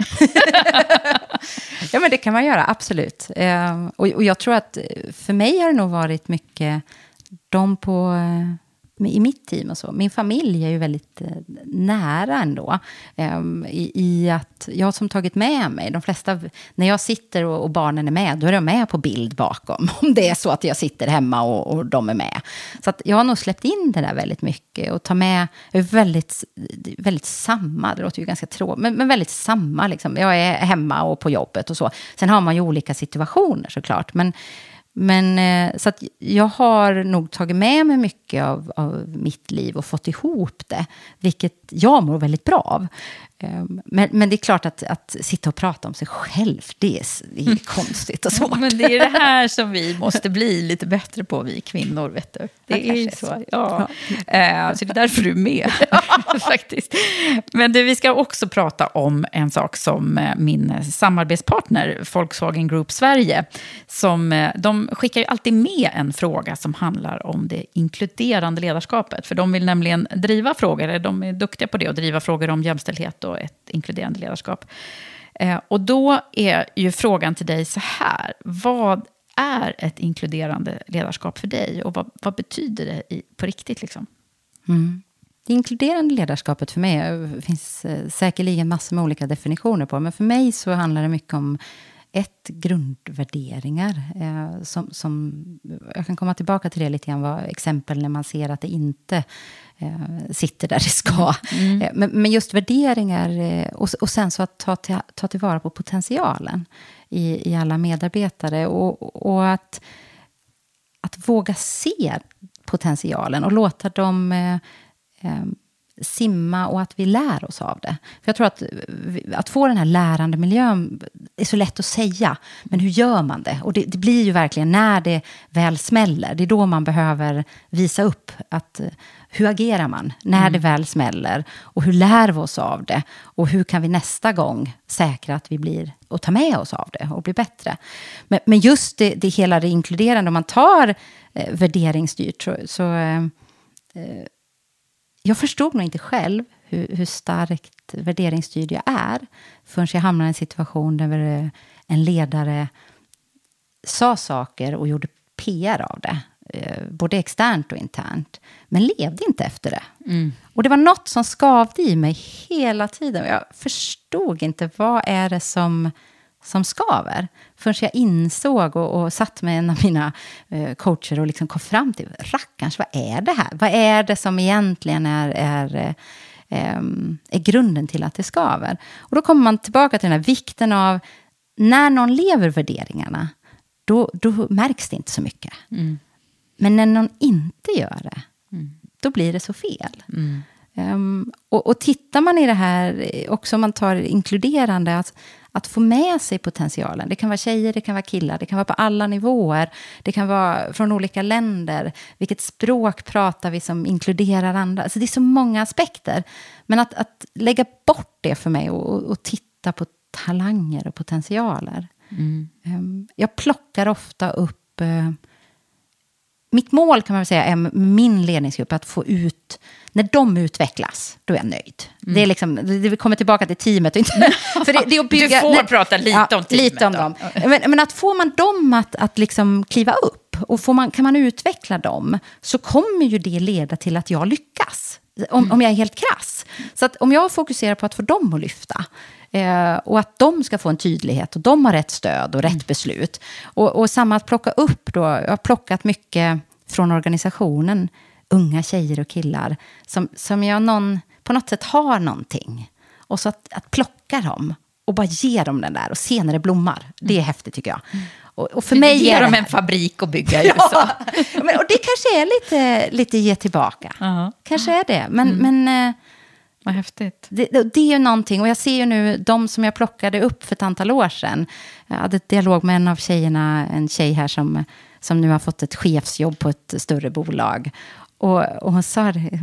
Speaker 3: Ja, men det kan man göra, absolut. Eh, och, jag tror att eh, för mig har det nog varit mycket de på... I mitt team och så. Min familj är ju väldigt eh, nära ändå. Ehm, I, I att jag som tagit med mig, de flesta, när jag sitter och, och barnen är med, då är de med på bild bakom. Om det är så att jag sitter hemma och, och de är med. Så att jag har nog släppt in det där väldigt mycket och tar med, jag är väldigt, väldigt samma, det låter ju ganska tråkigt, men, men väldigt samma. Liksom. Jag är hemma och på jobbet och så. Sen har man ju olika situationer såklart. Men, men eh, så att jag har nog tagit med mig mycket av, av mitt liv och fått ihop det, vilket jag mår väldigt bra av. Eh, Men, men det är klart att, att sitta och prata om sig själv, det är, det är konstigt och svårt.
Speaker 2: Men det är det här som vi måste bli lite bättre på, vi kvinnor. Vet du. Det
Speaker 3: Ja,
Speaker 2: är ju så.
Speaker 3: så.
Speaker 2: Ja. Eh, så det är därför du är med, faktiskt. Men du, vi ska också prata om en sak som eh, min samarbetspartner, Volkswagen Group Sverige, som, eh, de skickar ju alltid med en fråga som handlar om det inkluderande ledarskapet. För de vill nämligen driva frågor, de är duktiga på det, att driva frågor om jämställdhet och ett inkluderande ledarskap. Eh, och då är ju frågan till dig så här. Vad är ett inkluderande ledarskap för dig? Och vad, vad betyder det i, på riktigt? Liksom?
Speaker 3: Mm. Det inkluderande ledarskapet för mig, det finns eh, säkerligen massor med olika definitioner på, men för mig så handlar det mycket om ett, grundvärderingar. Eh, som, som, jag kan komma tillbaka till det lite grann, vad, exempel när man ser att det inte eh, sitter där det ska.
Speaker 2: Mm.
Speaker 3: Eh, men, men just värderingar, eh, och, och sen så att ta, till, ta tillvara på potentialen i, i alla medarbetare. Och, och att, att våga se potentialen och låta dem eh, eh, simma och att vi lär oss av det. För jag tror att, att få den här lärande miljön är så lätt att säga. Men hur gör man det? Och det, det, blir ju verkligen när det väl smäller. Det är då man behöver visa upp att hur agerar man när mm. det väl smäller? Och hur lär vi oss av det? Och hur kan vi nästa gång säkra att vi blir och ta med oss av det och bli bättre? Men, men just det, det hela det inkluderande, om man tar eh, värderingsstyrt så, så eh, eh jag förstod nog inte själv hur, hur starkt värderingsstyrd jag är förrän jag hamnade i en situation där en ledare sa saker och gjorde PR av det. Eh, både externt och internt. Men levde inte efter det. Mm. Och det var något som skavde i mig hela tiden. Jag förstod inte vad är det som, som skaver. Förrän jag insåg och, och satt med en av mina eh, coacher och liksom kom fram till, rackarns, vad är det här? Vad är det som egentligen är, är eh, är grunden till att det skaver. Och då kommer man tillbaka till den här vikten av när någon lever värderingarna, då, då märks det inte så mycket. Mm. Men när någon inte gör det, mm. då blir det så fel. Mm. Um, och, och tittar man i det här, också om man tar inkluderande, att, att få med sig potentialen. Det kan vara tjejer, det kan vara killar, det kan vara på alla nivåer. Det kan vara från olika länder. Vilket språk pratar vi som inkluderar andra? Alltså det är så många aspekter. Men att, att lägga bort det för mig och, och, titta på talanger och potentialer. Mm. Um, jag plockar ofta upp uh, mitt mål kan man säga är min ledningsgrupp att få ut, när de utvecklas, då är jag nöjd. Mm. Det är liksom, vi kommer tillbaka till teamet.
Speaker 2: För det, det är att bygga, du får nej, prata lite ja, om teamet.
Speaker 3: Lite om dem. Men, men, att får man dem att, att liksom kliva upp och får man, kan man utveckla dem så kommer ju det leda till att jag lyckas. Om, mm. om jag är helt krass. Så att om jag fokuserar på att få dem att lyfta, Eh, och att de ska få en tydlighet och de har rätt stöd och rätt mm. beslut. Och, och samma att plocka upp då, jag har plockat mycket från organisationen, unga tjejer och killar, som, som jag någon, på något sätt har någonting. Och så att, att plocka dem och bara ge dem den där och se när det blommar. Det är mm. häftigt tycker jag. Mm.
Speaker 2: Och, och för mig ger dem en fabrik att bygga i USA.
Speaker 3: ja, men, och det kanske är lite, lite ge tillbaka. Uh -huh. Kanske är det. Men, mm. men eh,
Speaker 2: vad häftigt.
Speaker 3: Det, det, är ju någonting, och jag ser ju nu de som jag plockade upp för ett antal år sedan. Jag hade ett dialog med en av tjejerna, en tjej här som, som nu har fått ett chefsjobb på ett större bolag. Och, och hon sa det,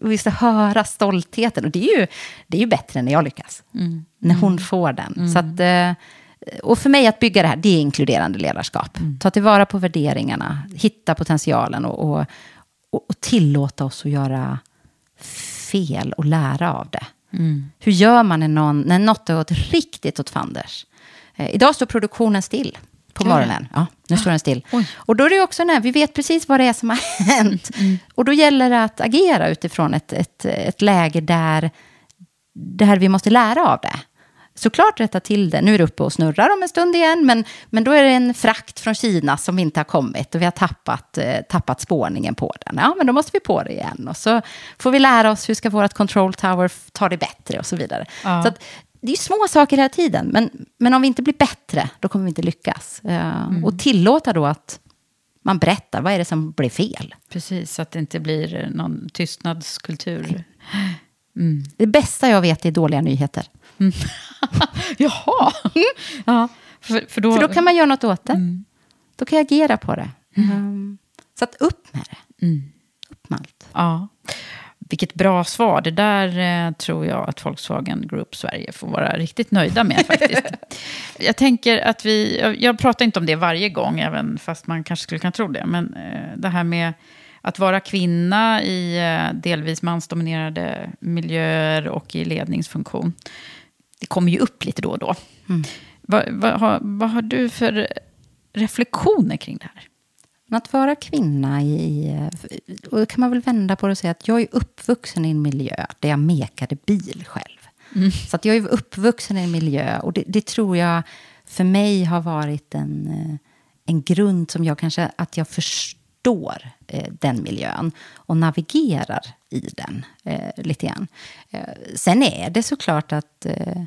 Speaker 3: och höra stoltheten. Och det är ju, det är ju bättre när jag lyckas. Mm. När hon mm. får den. Mm. Så att, eh, och för mig att bygga det här, det är inkluderande ledarskap. Mm. Ta tillvara på värderingarna, hitta potentialen och, och, och tillåta oss att göra fel och lära av det. Mm. Hur gör man när, någon, när något har gått riktigt åt fanders? Eh, idag står produktionen still på morgonen. Ja, nu står den still. Oj. Och då är det också när vi vet precis vad det är som har hänt. Mm. Och då gäller det att agera utifrån ett, ett, ett läge där, där vi måste lära av det såklart rätta till det. Nu är det uppe och snurrar om en stund igen, men, men då är det en frakt från Kina som inte har kommit och vi har tappat, eh, tappat spårningen på den. Ja, men då måste vi på det igen. Och så får vi lära oss hur ska vårt control tower ta det bättre och så vidare. Ja. Så att, det är små saker hela tiden, men, men om vi inte blir bättre, då kommer vi inte lyckas. Uh, mm. Och tillåta då att man berättar, vad är det som blev fel?
Speaker 2: Precis, så att det inte blir någon tystnadskultur.
Speaker 3: Mm. Det bästa jag vet är dåliga nyheter. Mm.
Speaker 2: Jaha. Mm. Ja,
Speaker 3: för, för, då... för då kan man göra något åt det. Mm. Då kan jag agera på det. Um, så att upp med det. Mm. Upp med allt.
Speaker 2: Ja. Vilket bra svar. Det där eh, tror jag att Volkswagen Group Sverige får vara riktigt nöjda med faktiskt. jag tänker att vi, jag, jag, pratar inte om det varje gång, även fast man kanske skulle kunna tro det. Men eh, det här med att vara kvinna i eh, delvis mansdominerade miljöer och i ledningsfunktion det kommer ju upp lite då och då. Mm. Vad, vad, har, vad har du för reflektioner kring det här?
Speaker 3: Att vara kvinna i... Och då kan man väl vända på det och säga att jag är uppvuxen i en miljö där jag mekade bil själv. Mm. Så att jag är uppvuxen i en miljö och det, det, tror jag för mig har varit en, en grund som jag kanske... Att jag förstår eh, den miljön och navigerar i den eh, lite grann. Eh, sen är det såklart att eh,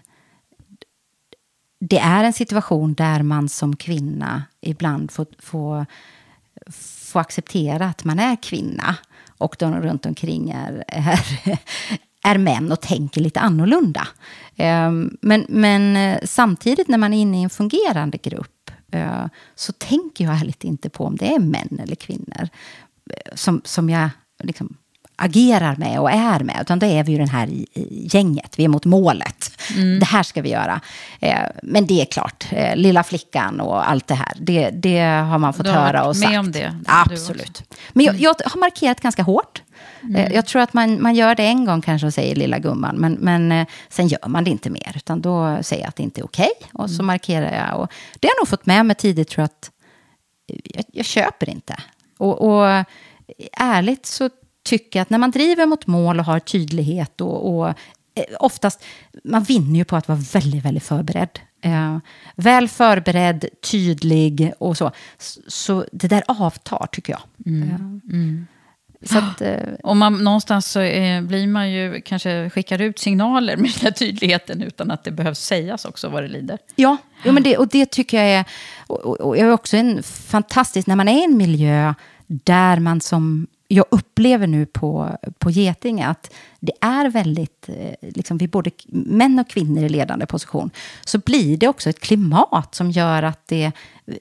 Speaker 3: det är en situation där man som kvinna ibland får, får, får acceptera att man är kvinna och de runt omkring är, är, är män och tänker lite annorlunda. Ehm, men, men eh, samtidigt när man är inne i en fungerande grupp Eh, så tänker jag ärligt inte på om det är män eller kvinnor eh, som, som jag liksom agerar med och är med. Utan då är vi ju den här gänget, vi är mot målet. Mm. Det här ska vi göra. men det är klart, lilla flickan och allt det här, det, det har man fått höra och sagt.
Speaker 2: med om det?
Speaker 3: Absolut. Men jag, jag, har markerat ganska hårt. Mm. Eh, jag tror att man, man gör det en gång kanske och säger lilla gumman. Men, men eh, sen gör man det inte mer. Utan då säger jag att det inte är okej. Okay, och så mm. markerar jag. Och det har jag nog fått med mig tidigt tror jag att jag, jag köper inte. Och, och ärligt så tycker jag att när man driver mot mål och har tydlighet och, och eh, oftast, man vinner ju på att vara väldigt, väldigt förberedd. Eh, väl förberedd, tydlig och så. Så det där avtar, tycker jag. Mm. Mm.
Speaker 2: Så att, eh, och man, någonstans så blir man ju, kanske skickar ut signaler med den här tydligheten utan att det behövs sägas också vad det lider.
Speaker 3: Ja, ja men det, och det tycker jag är, och, och är också en fantastisk, när man är i en miljö där man som jag upplever nu på, på Getinge att det är väldigt, eh, liksom vi både män och kvinnor i ledande position, så blir det också ett klimat som gör att det,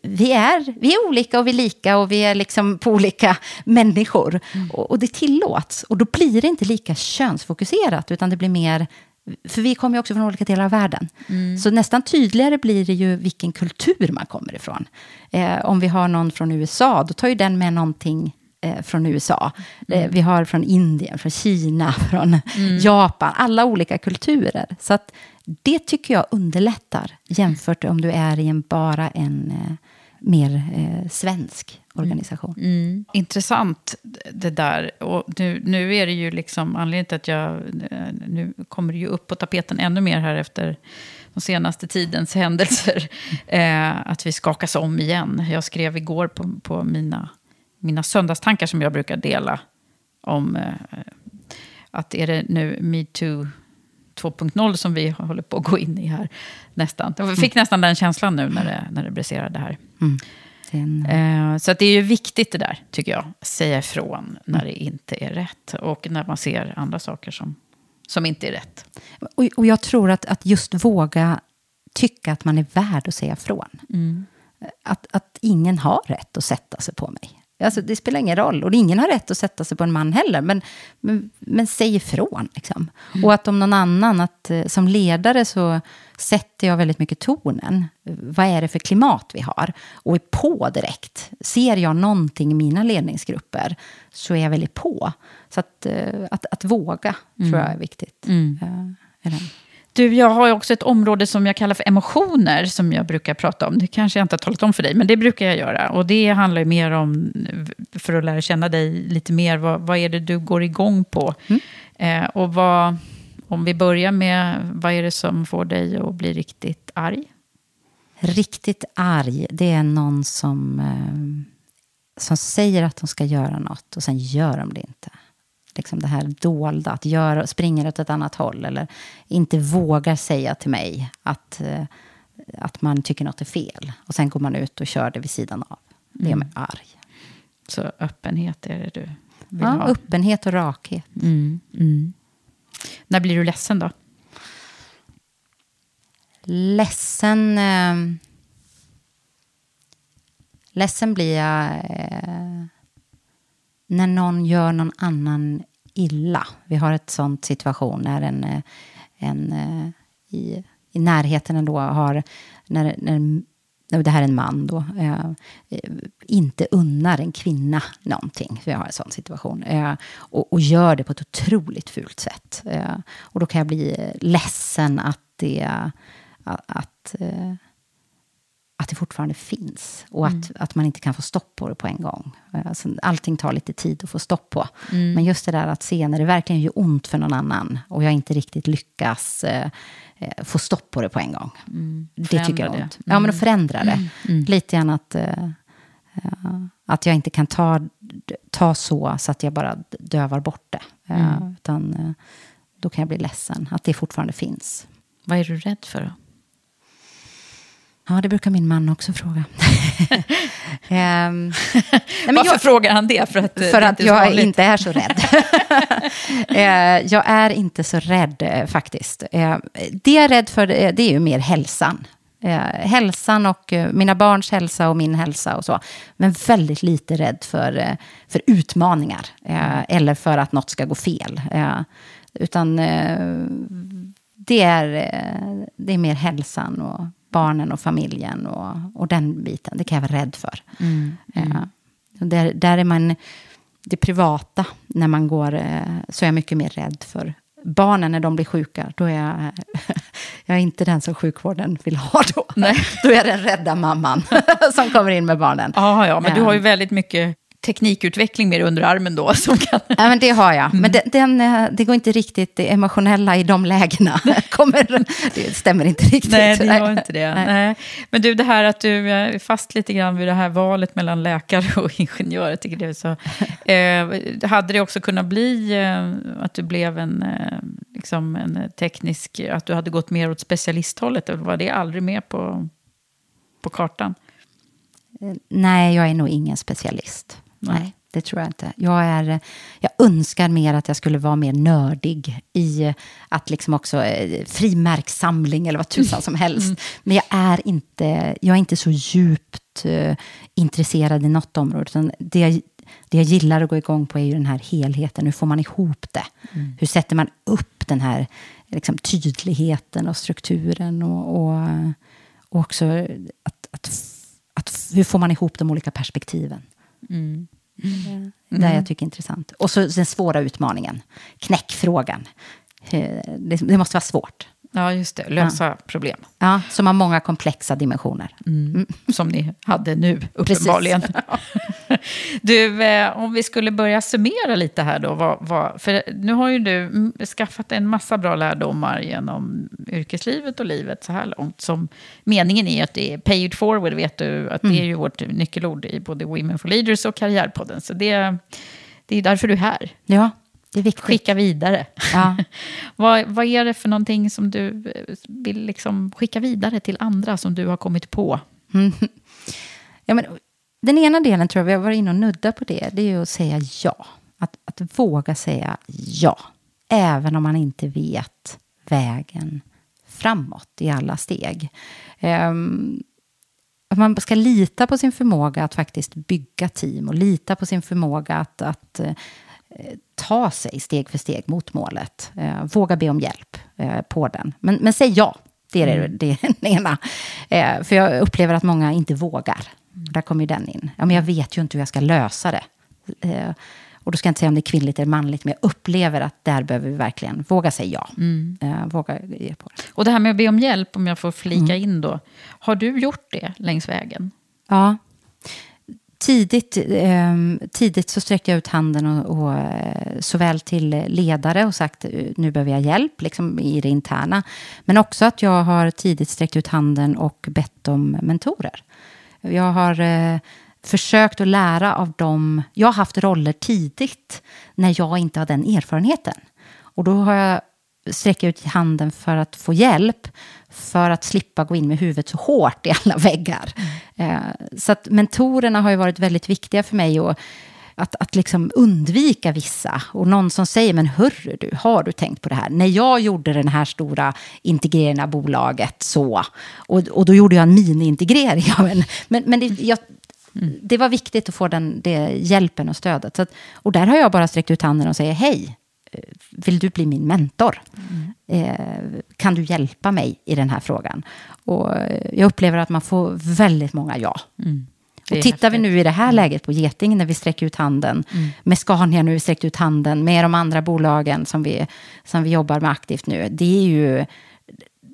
Speaker 3: vi, är, vi är olika och vi är lika och vi är liksom på olika människor. Mm. Och, och, det tillåts. Och då blir det inte lika könsfokuserat, utan det blir mer för vi kommer ju också från olika delar av världen. Mm. Så nästan tydligare blir det ju vilken kultur man kommer ifrån. Eh, om vi har någon från USA, då tar ju den med någonting eh, från USA. Eh, mm. vi har från Indien, från Kina, från mm. Japan. Alla olika kulturer. Så att det tycker jag underlättar jämfört om du är i en, bara en eh, mer eh, svensk organisation. Mm.
Speaker 2: mm. Intressant det där. Och nu, nu är det ju liksom anledningen till att jag... Eh, nu kommer det ju upp på tapeten ännu mer här efter de senaste tidens händelser. Eh, att vi skakas om igen. Jag skrev igår på, på mina mina söndagstankar som jag brukar dela om eh, att är det nu metoo 2.0 som vi håller på att gå in i här nästan. Jag fick mm. nästan den känslan nu när det, när det briserade här. Mm. Den... Eh, så att det är ju viktigt det där, tycker jag. Säga ifrån när det inte är rätt. Och när man ser andra saker som, som inte är rätt.
Speaker 3: Och, och jag tror att, att just våga tycka att man är värd att säga ifrån. Mm. Att, att ingen har rätt att sätta sig på mig. Alltså, det spelar ingen roll. Och ingen har rätt att sätta sig på en man heller. Men, men, men säg ifrån. Liksom. Mm. Och att om någon annan, att eh, som ledare så sätter jag väldigt mycket tonen. Vad är det för klimat vi har? Och är på direkt. Ser jag någonting i mina ledningsgrupper så är jag väldigt på. Så att, eh, att, att våga mm. tror jag är viktigt. Mm.
Speaker 2: Uh, du, jag har också ett område som jag kallar för emotioner, som jag brukar prata om. Det kanske jag inte har talat om för dig, men det brukar jag göra. Och det handlar mer om, för att lära känna dig lite mer, vad, vad är det du går igång på? Mm. Eh, och vad, om vi börjar med, vad är det som får dig att bli riktigt arg?
Speaker 3: Riktigt arg, det är någon som, eh, som säger att de ska göra något och sen gör de det inte liksom det här dolda, att göra, springer åt ett annat håll eller inte vågar säga till mig att, eh, att man tycker något är fel. Och sen går man ut och kör det vid sidan av. Det gör mig mm. arg.
Speaker 2: Så öppenhet är det du vill
Speaker 3: ja,
Speaker 2: ha?
Speaker 3: öppenhet och rakhet. Mm. Mm.
Speaker 2: När blir du ledsen då?
Speaker 3: Ledsen... Eh, ledsen blir jag... Eh, när någon gör någon annan illa. Vi har ett sånt situation när en, eh, en eh, i, i närheten ändå har, när, när det här är en man då, eh, eh, inte unnar en kvinna någonting. Vi har en sån situation. Eh, och, och, gör det på ett otroligt fult sätt. Eh, och då kan jag bli ledsen att det... Att, att eh, att det fortfarande finns och att, mm. att man inte kan få stopp på det på en gång. Alltså, allting tar lite tid att få stopp på. Mm. Men just det där att se när det verkligen gör ont för någon annan och jag inte riktigt lyckas eh, eh få stopp på det på en gång. Mm. Det tycker jag är ont. Ja, men att förändra det. Mm. Mm. Lite grann att, eh, att jag inte kan ta, ta så, så att jag bara dövar bort det. Mm. utan eh, då kan jag bli ledsen att det fortfarande finns.
Speaker 2: Vad är du rädd för då?
Speaker 3: Ja, det brukar min man också fråga. um,
Speaker 2: Varför jag, frågar han det?
Speaker 3: För att, för att jag vanligt. inte är så rädd. uh, jag är inte så rädd uh, faktiskt. Uh, det jag är rädd för det är ju mer hälsan. hälsan och mina barns hälsa och min hälsa och så. Men väldigt lite rädd för, för utmaningar. Mm. Eller för att något ska gå fel. utan det är, det är mer hälsan och barnen och familjen och, och den biten. Det kan jag vara rädd för. Mm. Mm. Där, där är man, det privata, när man går, uh, så är jag mycket mer rädd för barnen när de blir sjuka. Då är jag, jag är inte den som sjukvården vill ha då. Nej. Då är jag den rädda mamman som kommer in med barnen.
Speaker 2: Ja, ja, men du har ju väldigt mycket teknikutveckling mer under armen då. Som kan...
Speaker 3: Ja, men det har jag. Men den, den, eh, det går inte riktigt, det emotionella i de lägena kommer, det stämmer inte riktigt.
Speaker 2: Nej, det gör inte det. Nej. Nej. Men du, det här att du är fast lite grann vid det här valet mellan läkare och ingenjör, jag tycker det är så... Eh, hade det också kunnat bli eh, att du blev en, eh, liksom en teknisk, att du hade gått mer åt specialisthållet, eller var det aldrig med på, på kartan?
Speaker 3: Eh, nej, jag är nog ingen specialist. Nej, det tror jag inte. Jag, är, jag önskar mer att jag skulle vara mer nördig i att liksom också eh, frimärkssamling eller vad tusan som helst. Mm. Men jag är inte, jag är inte så djupt intresserad i något område. Utan det, jag, det jag gillar att gå igång på är ju den här helheten. Hur får man ihop det? Mm. Hur sätter man upp den här liksom, tydligheten och strukturen? Och, och, och också att, att, att, hur får man ihop de olika perspektiven? Mm. Mm. Det jag tycker är intressant. Och så den svåra utmaningen, knäckfrågan. Eh, det, det måste vara svårt.
Speaker 2: Ja, just det. Lösa
Speaker 3: ja.
Speaker 2: problem.
Speaker 3: Ja, som har många komplexa dimensioner.
Speaker 2: Mm. Mm. Som ni hade nu, uppenbarligen. du, eh, om vi skulle börja summera lite här då. Vad, vad, för nu har ju du skaffat en massa bra lärdomar genom yrkeslivet och livet så här långt. Som meningen är att det är pay it forward, vet du. Att mm. det är ju vårt nyckelord i både Women for Leaders och Karriärpodden. Så det, det är därför du är här.
Speaker 3: Ja, det är viktigt.
Speaker 2: Skicka vidare. Ja. vad, vad är det för någonting som du vill liksom skicka vidare till andra som du har kommit på? Mm.
Speaker 3: Ja, men, den ena delen tror jag, vi har varit inne och nuddat på det, det är ju att säga ja. Att, att våga säga ja. Även om man inte vet vägen framåt i alla steg. Um, att man ska lita på sin förmåga att faktiskt bygga team och lita på sin förmåga att, att ta sig steg för steg mot målet. Eh, våga be om hjälp eh, på den. Men, men säg ja. Det är mm. det, det ena. Eh, för jag upplever att många inte vågar. Där kommer ju den in. Ja, men jag vet ju inte hur jag ska lösa det. Eh, och då ska jag inte säga om det är kvinnligt eller manligt, men jag upplever att där behöver vi verkligen våga säga ja. Mm. Eh, våga ge på det.
Speaker 2: Och det här med att be om hjälp, om jag får flika mm. in då. Har du gjort det längs vägen?
Speaker 3: Ja, tidigt, eh, tidigt så sträckte jag ut handen och, och, eh, såväl till ledare och sagt eh, nu behöver jag hjälp liksom, i det interna. Men också att jag har tidigt sträckt ut handen och bett om mentorer. Jag har eh, försökt att lära av dem. Jag har haft roller tidigt när jag inte har den erfarenheten. Och då har jag sträckt ut handen för att få hjälp för att slippa gå in med huvudet så hårt i alla väggar. Eh, så att mentorerna har ju varit väldigt viktiga för mig. Och, att, att liksom undvika vissa. Och någon som säger, men hörru du, har du tänkt på det här? När jag gjorde den här stora integreringen av bolaget så, och, och då gjorde jag en mini-integrering. men men, men det, jag, mm. det var viktigt att få den det, hjälpen och stödet. Att, och där har jag bara sträckt ut handen och säger, hej, vill du bli min mentor? Mm. Eh, kan du hjälpa mig i den här frågan? Och jag upplever att man får väldigt många ja. Mm. Och tittar vi nu i det här mm. läget på Geting, när vi sträcker ut handen, mm. med Scania nu, vi sträckt ut handen, med de andra bolagen som vi, som vi jobbar med aktivt nu, det är ju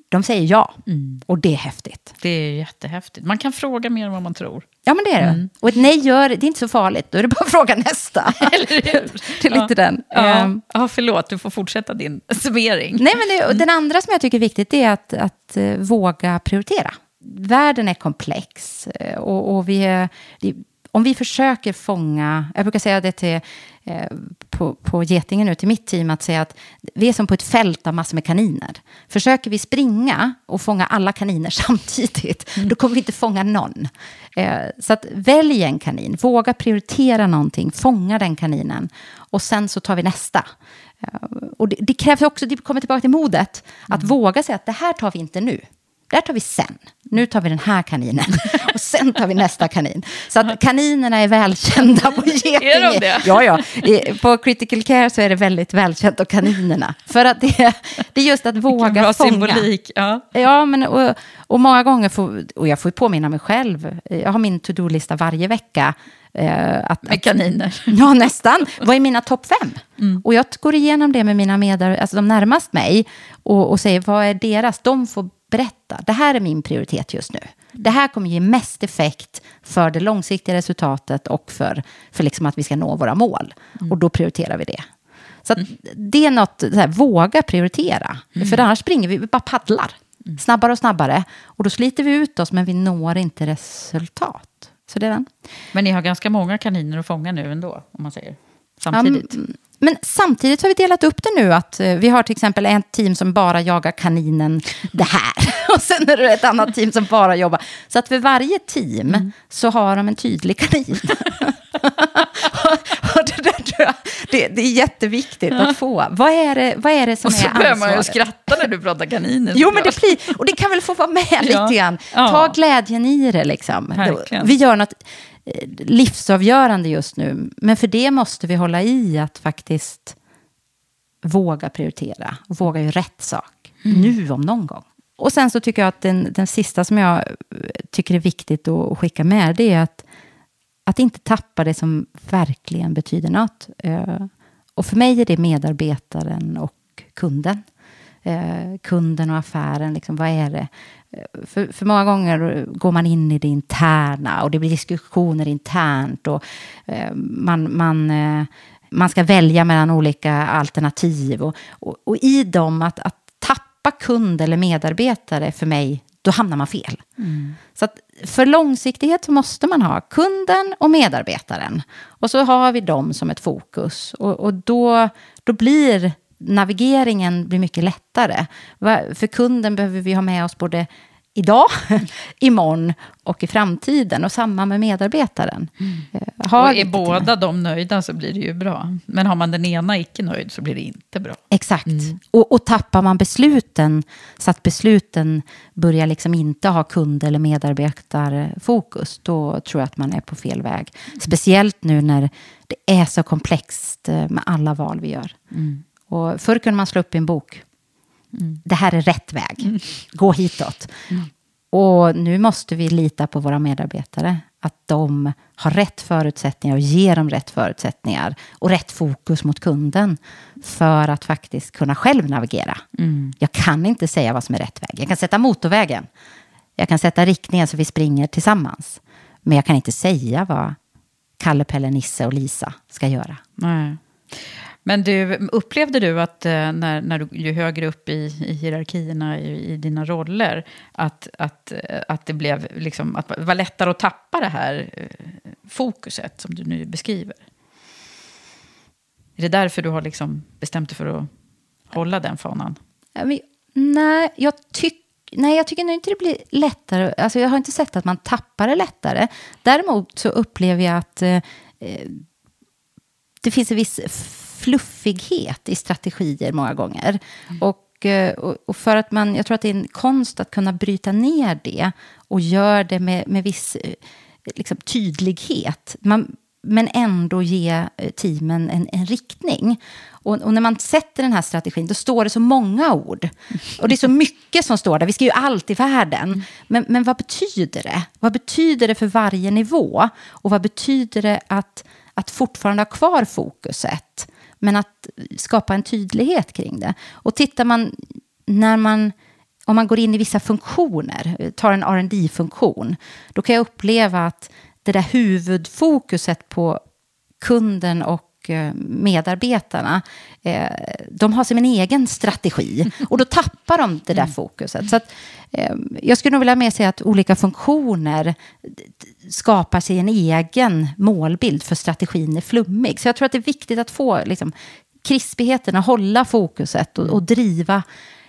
Speaker 3: de säger ja. Mm. Och det är häftigt.
Speaker 2: Det är jättehäftigt. Man kan fråga mer än vad man tror.
Speaker 3: Ja, men det är det. Mm. Och ett nej gör, det är inte så farligt. Då är det bara att fråga nästa. Eller hur? det är lite ja. den.
Speaker 2: Ja. Um, ja, förlåt, du får fortsätta din summering.
Speaker 3: Nej, men det, mm. den andra som jag tycker är viktigt är att, att uh, våga prioritera. Världen är komplex uh, och, och vi det, om vi försöker fånga, jag brukar säga det till, eh, på, på Getingen nu, till mitt team, att säga att vi är som på ett fält av massor med kaniner. Försöker vi springa och fånga alla kaniner samtidigt, mm. då kommer vi inte fånga någon. Eh, så att välj en kanin, våga prioritera någonting, fånga den kaninen och sen så tar vi nästa. Eh, och det, det krävs också, det kommer tillbaka till modet, att mm. våga säga att det här tar vi inte nu. Det här tar vi sen. Nu tar vi den här kaninen och sen tar vi nästa kanin. Så att kaninerna är välkända på Getinge.
Speaker 2: Är de det?
Speaker 3: Ja, ja. På critical care så är det väldigt välkänt och kaninerna. För att det, är, det är just att våga
Speaker 2: bra
Speaker 3: fånga.
Speaker 2: symbolik. Ja,
Speaker 3: ja men, och, och många gånger, får, och jag får påminna mig själv, jag har min to-do-lista varje vecka.
Speaker 2: Eh, att, med kaniner?
Speaker 3: Ja, nästan. Vad är mina topp fem? Mm. Och jag går igenom det med mina medarbetare, alltså de närmast mig, och, och säger vad är deras? De får berätta, det här är min prioritet just nu. Det här kommer ge mest effekt för det långsiktiga resultatet och för, för liksom att vi ska nå våra mål. Mm. Och då prioriterar vi det. Så mm. det är något, här, våga prioritera. Mm. För annars springer vi, vi bara paddlar. Mm. Snabbare och snabbare. Och då sliter vi ut oss, men vi når inte resultat. Så det är den.
Speaker 2: Men ni har ganska många kaniner att fånga nu ändå, om man säger samtidigt. Um,
Speaker 3: men samtidigt har vi delat upp det nu att eh, vi har till exempel ett team som bara jagar kaninen det här. Och sen är det ett annat team som bara jobbar. Så att för varje team mm. så har de en tydlig kanin. det, där, det, det är jätteviktigt att få. Vad är det, vad är det som är ansvaret?
Speaker 2: Och så börjar man ju skratta när du pratar kaniner.
Speaker 3: Jo, men det blir, och det kan väl få vara med ja. lite grann. Ta glädjen i det liksom. Vi gör något Eh, livsavgörande just nu. Men för det måste vi hålla i att faktiskt våga prioritera och våga göra rätt sak. Mm. Nu om någon gång. Och sen så tycker jag att den, den sista som jag tycker är viktigt att skicka med, det är att, att inte tappa det som verkligen betyder något. Eh, och för mig är det medarbetaren och kunden. Eh, kunden och affären, liksom, vad är det? Eh, för, för många gånger går man in i det interna och det blir diskussioner internt och man, man, man ska välja mellan olika alternativ. Och, och, och, i dem, att, att tappa kund eller medarbetare för mig, då hamnar man fel. Mm. Så för långsiktighet så måste man ha kunden och medarbetaren. Och så har vi dem som ett fokus. Och, och då, då blir navigeringen blir mycket lättare. För kunden behöver vi ha med oss både idag, imorgon och i framtiden. Och samma med medarbetaren. Mm.
Speaker 2: Eh, har och är båda de nöjda så blir det ju bra. Men har man den ena icke nöjd så blir det inte bra.
Speaker 3: Exakt. Mm. Och, och tappar man besluten så att besluten börjar liksom inte ha kund eller medarbetarfokus, då tror jag att man är på fel väg. Mm. Speciellt nu när det är så komplext eh, med alla val vi gör. Mm. Och förr kunde man slå upp i en bok. Mm. Det här är rätt väg. Mm. Gå hitåt. Mm. Och nu måste vi lita på våra medarbetare. Att de har rätt förutsättningar och ger dem rätt förutsättningar. Och rätt fokus mot kunden. För att faktiskt kunna själv navigera. Mm. Jag kan inte säga vad som är rätt väg. Jag kan sätta motorvägen. Jag kan sätta riktningen så vi springer tillsammans. Men jag kan inte säga vad Kalle, Pelle, Nisse och Lisa ska göra.
Speaker 2: Nej. Men du, upplevde du att eh, när, när du, ju högre upp i, i hierarkierna i, i, dina roller, att, att, eh, att det blev liksom, att det var lättare att tappa det här eh, fokuset som du nu beskriver? Är det därför du har liksom bestämt dig för att hålla den fanan?
Speaker 3: nej, jag tycker Nej, jag tycker nog inte det blir lättare. Alltså, jag har inte sett att man tappar det lättare. Däremot så upplever jag att eh, det finns en viss fluffighet i strategier många gånger. Mm. Och, eh, och, och, för att man, jag tror att det är en konst att kunna bryta ner det och göra det med, med viss eh, liksom, tydlighet. Man, men ändå ge eh, teamen en, en riktning. Och, och, när man sätter den här strategin, då står det så många ord. Och det är så mycket som står där. Vi ska ju allt i världen. Men, men vad betyder det? Vad betyder det för varje nivå? Och vad betyder det att, att fortfarande ha kvar fokuset? Men att skapa en tydlighet kring det. Och tittar man när man om man går in i vissa funktioner, tar en rd funktion då kan jag uppleva att det där huvudfokuset på kunden och och eh, medarbetarna, eh, de har sin egen strategi. Och då tappar de det där mm. fokuset. Så att, eh, jag skulle nog vilja mer säga att olika funktioner skapar sig en egen målbild för strategin är flummig. Så jag tror att det är viktigt att få liksom, krispigheten, att hålla fokuset och, och driva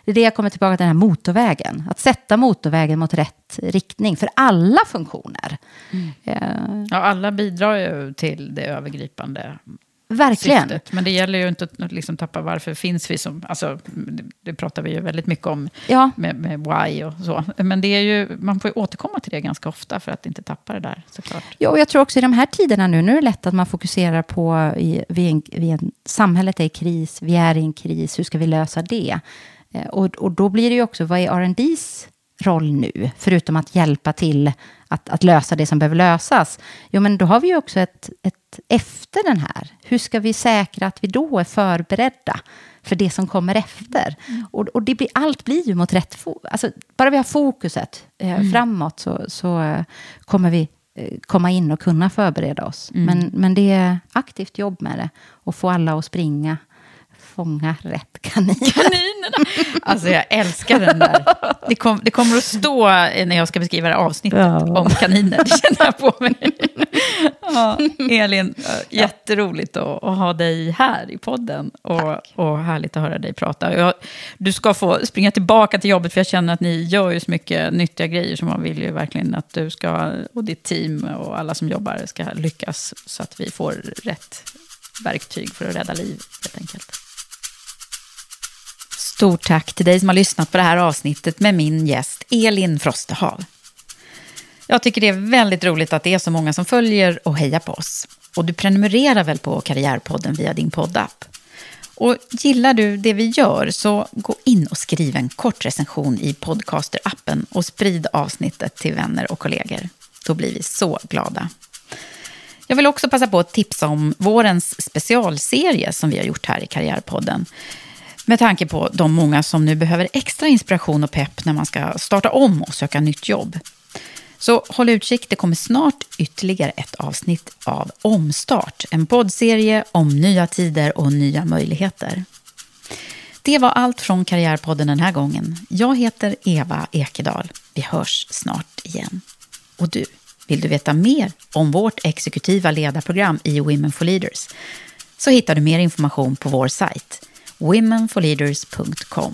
Speaker 3: det är det jag kommer tillbaka till den här motorvägen. Att sätta motorvägen mot rätt riktning för alla funktioner.
Speaker 2: Mm. Ja, alla bidrar ju till det övergripande
Speaker 3: Verkligen.
Speaker 2: Syftet. Men det gäller ju inte att liksom tappa varför finns vi som... Alltså, det pratar vi ju väldigt mycket om ja. med, med why och så. Men det är ju, man får ju återkomma till det ganska ofta för att inte tappa det där såklart.
Speaker 3: Ja, och jag tror också i de här tiderna nu, nu är det lätt att man fokuserar på, i, vi en, vi en, samhället är i kris, vi är i en kris, hur ska vi lösa det? Eh, och, och då blir det ju också, vad är R&Ds roll nu, förutom att hjälpa till att, att, lösa det som behöver lösas? Jo, men då har vi ju också ett, ett efter den här. Hur ska vi säkra att vi då är förberedda för det som kommer efter? Mm. Och, och, det blir, allt blir ju mot rätt fokus. Alltså, bara vi har fokuset eh, mm. framåt så, så eh, kommer vi eh, komma in och kunna förbereda oss. Mm. Men, men det är aktivt jobb med det och få alla att springa fånga rätt kaniner.
Speaker 2: Kaninerna! Alltså jag älskar den där. Det, kom, det kommer att stå när jag ska beskriva det här avsnittet ja. om kaniner. Det känner jag på mig. Ja, Elin, jätteroligt att, att, ha dig här i podden. Och, och härligt att höra dig prata. Jag, du ska få springa tillbaka till jobbet, för jag känner att ni gör ju så mycket nyttiga grejer. Så man vill ju verkligen att du ska, och ditt team och alla som jobbar ska lyckas. Så att vi får rätt verktyg för att rädda liv, helt enkelt. Stort tack till dig som har lyssnat på det här avsnittet med min gäst Elin Frostehav. Jag tycker det är väldigt roligt att det är så många som följer och hejar på oss. Och du prenumererar väl på Karriärpodden via din poddapp? Och gillar du det vi gör så gå in och skriv en kort recension i Podcaster-appen och sprid avsnittet till vänner och kollegor. Då blir vi så glada. Jag vill också passa på att tipsa om vårens specialserie som vi har gjort här i Karriärpodden. Med tanke på de många som nu behöver extra inspiration och pepp när man ska starta om och söka nytt jobb. Så håll utkik, det kommer snart ytterligare ett avsnitt av Omstart. En poddserie om nya tider och nya möjligheter. Det var allt från Karriärpodden den här gången. Jag heter Eva Ekedal. Vi hörs snart igen. Och du, vill du veta mer om vårt exekutiva ledarprogram i Women for Leaders? Så hittar du mer information på vår sajt womenforleaders.com.